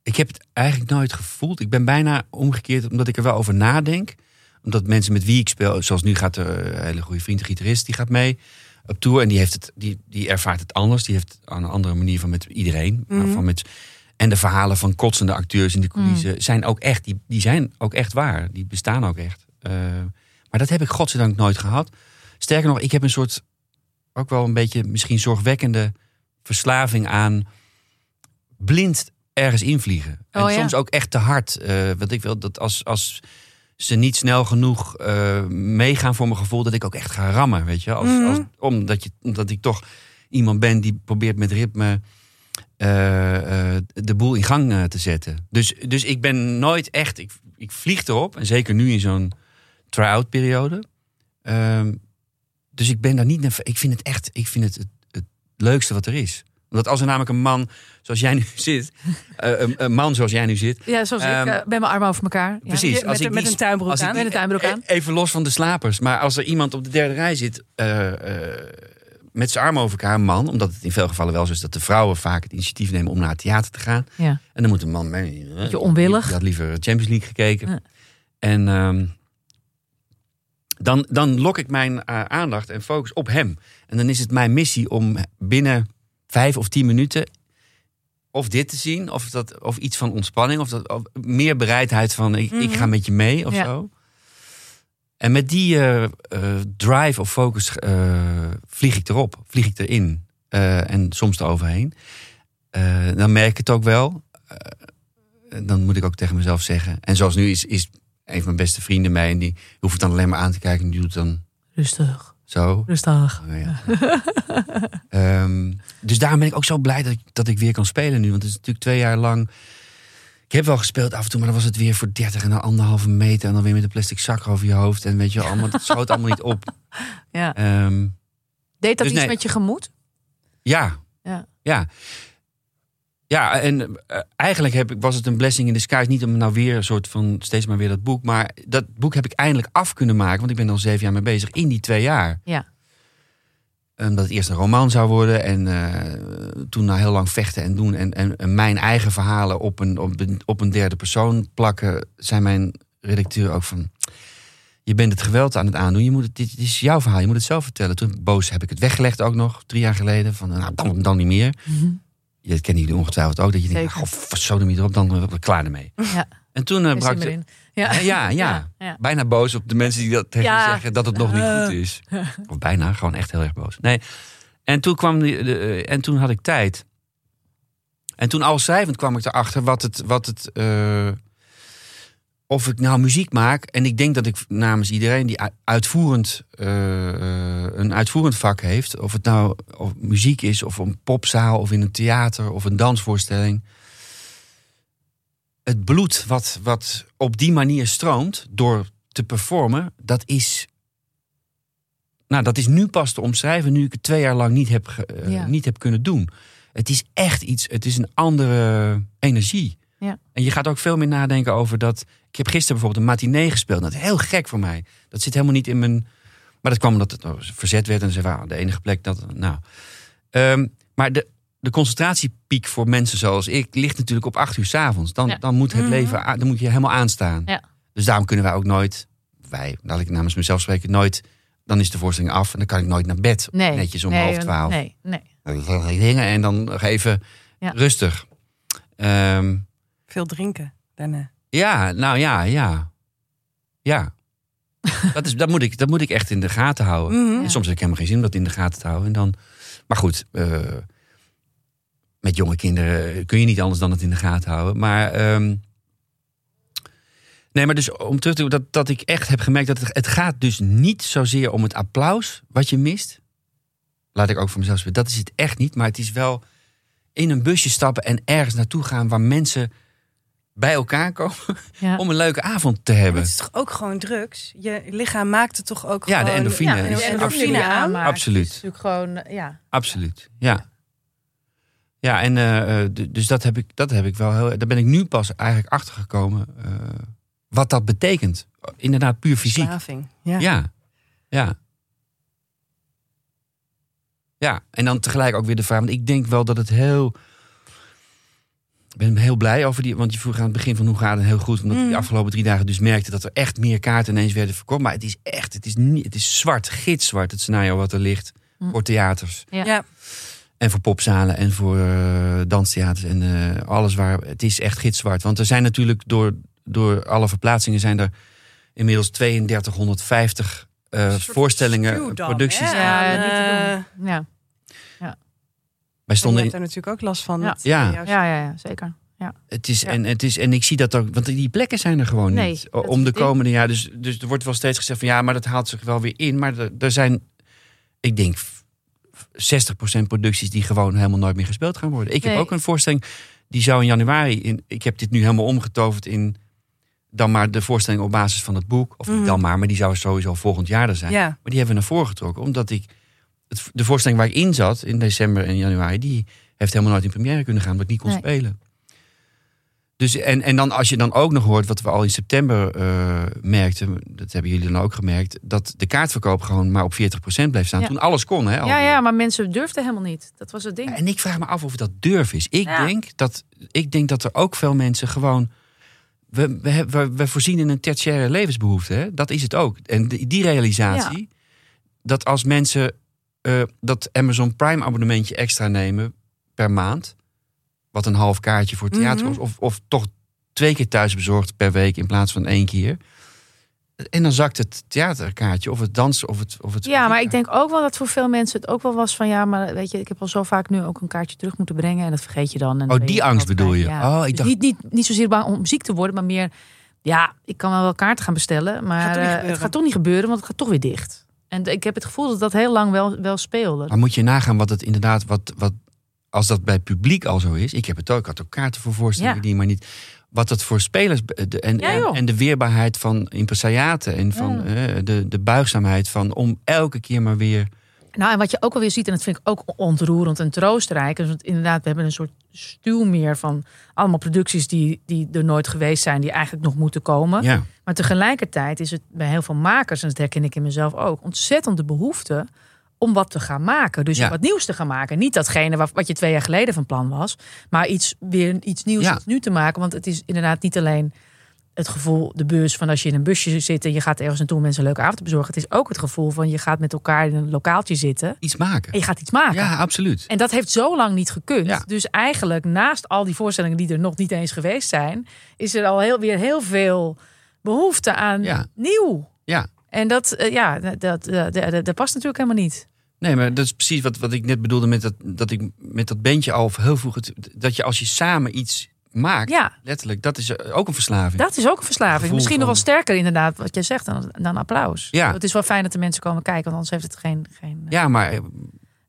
Ik heb het eigenlijk nooit gevoeld. Ik ben bijna omgekeerd omdat ik er wel over nadenk. Omdat mensen met wie ik speel, zoals nu gaat er een hele goede vriend, de gitarist, die gaat mee op tour. En die, heeft het, die, die ervaart het anders. Die heeft aan een andere manier van met iedereen. Mhm. van met, en de verhalen van kotsende acteurs in de coulissen zijn ook echt, die, die zijn ook echt waar. Die bestaan ook echt. Eh, maar dat heb ik godzijdank nooit gehad. Sterker nog, ik heb een soort, ook wel een beetje misschien zorgwekkende verslaving aan blind ergens invliegen. En Oh, ja. soms ook echt te hard. eh want ik wil dat als, als ze niet snel genoeg eh, meegaan voor mijn gevoel, dat ik ook echt ga rammen. Weet je, als, Mhm. als, omdat, je, omdat ik toch iemand ben die probeert met ritme eh, de boel in gang te zetten. Dus, dus ik ben nooit echt, ik, ik vlieg erop. En zeker nu in zo'n try-out periode. Ehm, dus ik ben daar niet naar. Ik vind het echt, ik vind het, het het leukste wat er is. Omdat als er namelijk een man zoals jij nu *laughs* zit, eh, een, een man zoals jij nu zit, Ja, zoals Ehm, ik, eh, met mijn armen over elkaar. Ja. precies. met, als ik met die- een tuinbroek als ik aan. die- Met een tuinbroek aan. Even los van de slapers. Maar als er iemand op de derde rij zit eh, met zijn armen over elkaar, een man, omdat het in veel gevallen wel zo is dat de vrouwen vaak het initiatief nemen om naar het theater te gaan. Ja. En dan moet een man mee. Beetje onwillig. Die had liever Champions League gekeken. Ja. En ehm, dan, dan lok ik mijn eh, aandacht en focus op hem. En dan is het mijn missie om binnen vijf of tien minuten of dit te zien, of, dat, of iets van ontspanning, of, dat, of meer bereidheid van ik, ik ga met je mee of Ja. zo. En met die eh, eh, drive of focus vlieg ik erop, vlieg ik erin. En soms eroverheen. Dan merk ik het ook wel. Dan moet ik ook tegen mezelf zeggen. En zoals nu is, is een van mijn beste vrienden mij. En die hoeft het dan alleen maar aan te kijken. En die doet dan Rustig, zo. rustig. Oh, ja. *laughs* Ehm, dus daarom ben ik ook zo blij dat ik, dat ik weer kan spelen nu. Want het is natuurlijk twee jaar lang. Ik heb wel gespeeld af en toe, maar dan was het weer voor 30 en dan anderhalve meter. En dan weer met een plastic zak over je hoofd. En weet je, allemaal, dat schoot allemaal niet op. *laughs* Ja. Ehm, Deed dat Dus iets nee. met je gemoed? ja, Ja. ja. Ja, en eh, eigenlijk heb ik, was het een blessing in disguise. Niet om nou weer een soort van steeds maar weer dat boek. Maar dat boek heb ik eindelijk af kunnen maken. Want ik ben al zeven jaar mee bezig in die twee jaar. Ja. Omdat het eerst een roman zou worden. En eh, toen na heel lang vechten en doen. En, en, en mijn eigen verhalen op een, op, een, op een derde persoon plakken. Zei mijn redacteur ook van... Je bent het geweld aan het aandoen. Je moet het, dit, is jouw verhaal. Je moet het zelf vertellen. Toen boos heb ik het weggelegd ook nog. Drie jaar geleden. Van nou, dan, dan niet meer. Je kennen jullie ongetwijfeld ook. Dat je denkt, Zeker. goh, zo hem erop. Dan ben ik klaar ermee. Ja. En toen eh, brak de, in. Ja. ja, ja, Ja. Bijna boos op de mensen die dat tegen zeggen dat het nog niet goed is. *laughs* Of bijna, gewoon echt heel erg boos. Nee. En toen kwam die, de, eh, en toen had ik tijd. En toen al schrijvend kwam ik erachter wat het, wat het eh, of ik nou muziek maak. En ik denk dat ik namens iedereen die uitvoerend eh, eh, een uitvoerend vak heeft, of het nou of muziek is, of een popzaal, of in een theater, of een dansvoorstelling het bloed wat, wat op die manier stroomt door te performen, dat is. Nou, dat is nu pas te omschrijven, nu ik het twee jaar lang niet heb, eh, Ja. niet heb kunnen doen. Het is echt iets, het is een andere energie. Ja. En je gaat ook veel meer nadenken over dat. Ik heb gisteren bijvoorbeeld een matinee gespeeld. Dat is heel gek voor mij. Dat zit helemaal niet in mijn. Maar dat kwam omdat het verzet werd en ze waren de enige plek dat. Nou. Ehm, maar de, de concentratiepiek voor mensen zoals ik ligt natuurlijk op acht uur s'avonds. Dan, Ja. dan moet het Mhm. leven, dan moet je helemaal aanstaan. Ja. Dus daarom kunnen wij ook nooit, wij, laat ik namens mezelf spreken, nooit. Dan is de voorstelling af en dan kan ik nooit naar bed. Nee. Netjes om nee, half twaalf. Nee, nee. Dan en dan nog even Ja. rustig. Ehm, Veel drinken daarna. ja, nou ja, ja. Ja. *laughs* dat, is, dat, moet ik, dat moet ik echt in de gaten houden. Mhm. En soms heb ik helemaal geen zin om dat in de gaten te houden. En dan, maar goed, eh, met jonge kinderen kun je niet anders dan het in de gaten houden. Maar, ehm, nee, maar dus om terug te dat, dat ik echt heb gemerkt dat het, het gaat dus niet zozeer om het applaus wat je mist. Laat ik ook voor mezelf spreken. Dat is het echt niet. Maar het is wel in een busje stappen en ergens naartoe gaan waar mensen bij elkaar komen Ja. *laughs* om een leuke avond te Maar hebben. het is toch ook gewoon drugs? Je lichaam maakt het toch ook Ja, de gewoon... endorfine Ja, is de absoluut- endorfine aan. aanmaakt. Absoluut. Het is natuurlijk gewoon, eh, ja. Absoluut, ja. Ja, en eh, eh, dus dat heb, ik, dat heb ik wel heel. Daar ben ik nu pas eigenlijk achter gekomen. eh, wat dat betekent. Inderdaad, puur fysiek. Verslaving. Ja. Ja, ja. Ja, en dan tegelijk ook weer de vraag. Want ik denk wel dat het heel. Ik ben heel blij over die. Want je vroeg aan het begin van hoe gaat het heel goed. Omdat ik Mm. die afgelopen drie dagen dus merkte dat er echt meer kaarten ineens werden verkocht. Maar het is echt. Het is, niet, het is zwart, gitzwart. Het scenario wat er ligt. Mm. Voor theaters. Ja. Ja. En voor popzalen en voor eh, danstheaters en eh, alles waar. Het is echt gitzwart. Want er zijn natuurlijk door, door alle verplaatsingen zijn er inmiddels 3250 eh, Een soort voorstellingen, producties. Ja, aan, niet te eh, Ja. Wij Je stonden hebt in, daar natuurlijk ook last van. Ja. Ja. jouw- Ja, ja, ja, zeker. het is, Ja. en, het is, en ik zie dat ook, want die plekken zijn er gewoon Nee, niet. Om de komende jaar. Dus, dus er wordt wel steeds gezegd van ja, maar dat haalt zich wel weer in. Maar er, er zijn, ik denk, 60% producties die gewoon helemaal nooit meer gespeeld gaan worden. Ik heb ook een voorstelling die zou in januari. In, ik heb dit nu helemaal omgetoverd in dan maar de voorstelling op basis van het boek. Of niet Mhm. dan maar, maar die zou sowieso volgend jaar er zijn. Ja. Maar die hebben we naar voren getrokken. Omdat ik. Het, de voorstelling waar ik in zat in december en januari. die heeft helemaal nooit in première kunnen gaan. omdat ik niet kon Nee. spelen. Dus en, en dan als je dan ook nog hoort wat we al in september eh, merkten. dat hebben jullie dan ook gemerkt. dat de kaartverkoop gewoon maar op 40% bleef staan. Ja. Toen alles kon. Hè, Ja, ja, maar mensen durfden helemaal niet. Dat was het ding. En ik vraag me af of dat durf is. Ik, Ja. denk, dat, ik denk dat er ook veel mensen gewoon. We, we, we, we voorzien in een tertiaire levensbehoefte. Hè? Dat is het ook. En die, die realisatie. Dat als mensen eh, dat Amazon Prime abonnementje extra nemen per maand. Wat een half kaartje voor theater Mhm. Of, of toch twee keer thuis bezorgd per week in plaats van één keer. En dan zakt het theaterkaartje of het dansen of het... Of het Ja, maar ik denk ook wel dat voor veel mensen het ook wel was van ja, maar weet je, ik heb al zo vaak nu ook een kaartje terug moeten brengen en dat vergeet je dan. En Oh, die angst bedoel je? ja. Oh, ik Dus dacht- niet, niet, niet zozeer bang om ziek te worden, maar meer ja, ik kan wel wel kaarten gaan bestellen, maar Gaat eh, het gaat toch niet gebeuren, want het gaat toch weer dicht. En ik heb het gevoel dat dat heel lang wel, wel speelde. Maar moet je nagaan wat het inderdaad... Wat, wat, als dat bij publiek al zo is... Ik heb het ook, ik had ook kaarten voor voorstellingen Ja. die maar niet... Wat dat voor spelers... De, en, Ja, en, de weerbaarheid van impresariaten. En van Ja. eh, de, de buigzaamheid van om elke keer maar weer... Nou, en wat je ook wel weer ziet, en dat vind ik ook ontroerend en troostrijk. is Want inderdaad, we hebben een soort stuw meer van allemaal producties die, die er nooit geweest zijn, die eigenlijk nog moeten komen. Ja, Maar tegelijkertijd is het bij heel veel makers, en dat herken ik in mezelf ook, ontzettend de behoefte om wat te gaan maken. Dus Ja. wat nieuws te gaan maken. Niet datgene wat, wat je twee jaar geleden van plan was, maar iets, weer iets nieuws Ja. nu te maken. Want het is inderdaad niet alleen het gevoel, de bus van als je in een busje zit en je gaat ergens naartoe om mensen een leuke avond te bezorgen. Het is ook het gevoel van je gaat met elkaar in een lokaaltje zitten iets maken. en je gaat iets maken. Ja, absoluut. En dat heeft zo lang niet gekund. Ja. Dus eigenlijk, naast al die voorstellingen die er nog niet eens geweest zijn, is er al heel, weer heel veel behoefte aan Ja. nieuw. Ja. En dat, eh, ja, dat, dat, dat, dat, dat past natuurlijk helemaal niet. Nee, maar dat is precies wat, wat ik net bedoelde met dat, dat ik met dat bandje al heel vroeg... Het, dat je als je samen iets maakt, Ja, letterlijk, dat is eh, ook een verslaving. dat is ook een verslaving. Misschien nog wel sterker inderdaad, wat jij zegt, dan, dan applaus. Ja. Het is wel fijn dat de mensen komen kijken, want anders heeft het geen, geen eh, Ja, maar eh,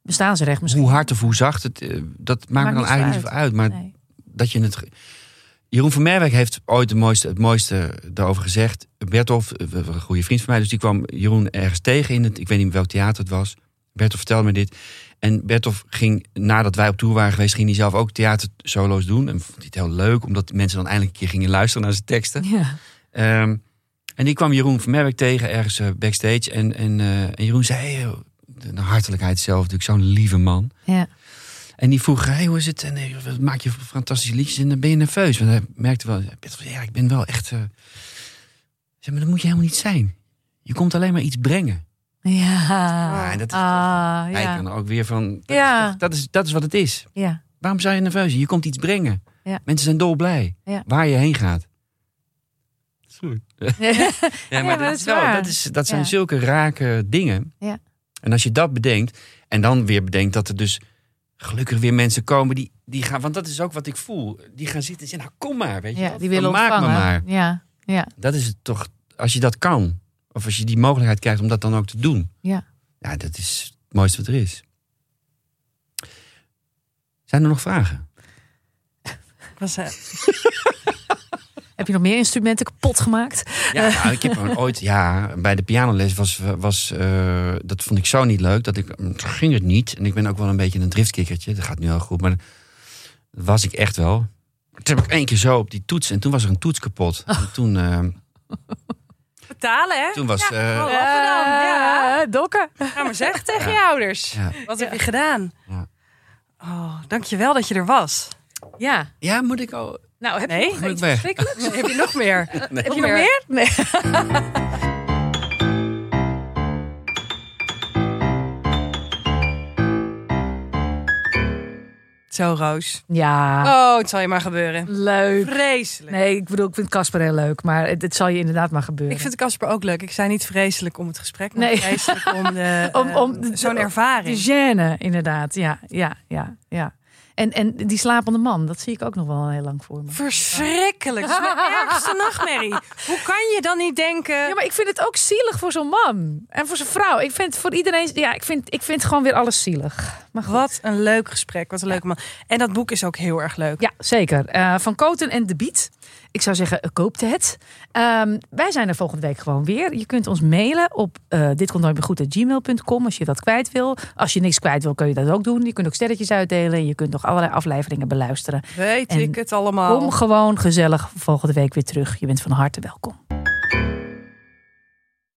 bestaansrecht misschien. hoe hard of hoe zacht, het, dat maakt me dan eigenlijk niet zoveel uit. Maar Nee. dat je het... Jeroen van Merwijk heeft ooit het mooiste, het mooiste daarover gezegd. Bertolf, een goede vriend van mij, dus die kwam Jeroen ergens tegen in het... Ik weet niet welk theater het was. Bertolf vertelde me dit. En Bertolf ging, nadat wij op tour waren geweest... ging hij zelf ook theatersolo's doen. En vond hij het heel leuk, omdat mensen dan eindelijk een keer gingen luisteren naar zijn teksten. Ja. Ehm, en die kwam Jeroen van Merwijk tegen ergens eh, backstage. En, en, eh, en Jeroen zei, hey, de hartelijkheid zelf, natuurlijk zo'n lieve man. Ja. En die vroeg, hey, hoe is het? En eh, wat maak je fantastische liedjes en dan ben je nerveus. Want hij merkte wel, ja, ik ben wel echt... eh, Zeg maar, dat moet je helemaal niet zijn. Je komt alleen maar iets brengen. Ja. en dat is ah, Hij ja. kan ook weer van, dat, Ja. is, dat, is, dat is wat het is. ja. Waarom zou je nerveus zijn? Je komt iets brengen. Ja. Mensen zijn dolblij. Ja. Waar je heen gaat. Sorry. *laughs* Ja, maar, maar dat, dat is wel, dat, is, dat zijn Ja. zulke rake dingen. Ja. En als je dat bedenkt, en dan weer bedenkt dat er dus gelukkig weer mensen komen die, die gaan, want dat is ook wat ik voel, die gaan zitten en zeggen, nou kom maar, weet je Ja, die willen Dan maak me ontvangen. maar. Ja, ja, Dat is het toch, als je dat kan, of als je die mogelijkheid krijgt om dat dan ook te doen, ja. ja, dat is het mooiste wat er is. Zijn er nog vragen? Was, eh, *laughs* Heb je nog meer instrumenten kapot gemaakt? Ja, nou, ik heb ooit, ja, bij de pianoles was, was eh, dat vond ik zo niet leuk, dat ik, ging het niet. En ik ben ook wel een beetje een driftkikkertje, dat gaat nu al goed, maar dat was ik echt wel. Toen heb ik één keer zo op die toets en toen was er een toets kapot. *laughs* En toen, eh, betalen, hè? toen was, Oh, lappen dan. Ja. Dokken. Ga maar zeggen tegen je ouders. ja. Wat heb je gedaan? Ja. Oh, dankjewel dat je er was. Ja. ja, moet ik al... Nou, heb je Nee? nog iets weg? verschrikkelijks? *laughs* heb je nog meer? *laughs* Nee. Heb je nog meer? Nee. *laughs* Zo, Roos. Ja, Oh, het zal je maar gebeuren. leuk. Vreselijk. Nee, ik bedoel, ik vind Casper heel leuk, maar het, het zal je inderdaad maar gebeuren. Ik vind Casper ook leuk. Ik zei niet vreselijk om het gesprek, maar Nee. vreselijk om, de, *laughs* Om- eh, om- zo'n ervaring. gêne, inderdaad. Ja, ja, ja, ja. En, en die slapende man, dat zie ik ook nog wel heel lang voor me. Verschrikkelijk. Dat is mijn *laughs* ergste nachtmerrie. Hoe kan je dan niet denken... Ja, maar ik vind het ook zielig voor zo'n man. En voor zijn vrouw. Ik vind voor iedereen... Ja, ik vind, ik vind gewoon weer alles zielig. Maar goed. Wat een leuk gesprek. Wat een leuke man. En dat boek is ook heel erg leuk. Ja, zeker. Eh, van Koten en De Biet. Ik zou zeggen, eh, koopt het. Ehm, wij zijn er volgende week gewoon weer. Je kunt ons mailen op uh, dit komt nooit meer goed gmail.com als je dat kwijt wil. Als je niks kwijt wil, kun je dat ook doen. Je kunt ook sterretjes uitdelen. Je kunt nog allerlei afleveringen beluisteren. Weet En ik het allemaal. Kom gewoon gezellig volgende week weer terug. Je bent van harte welkom.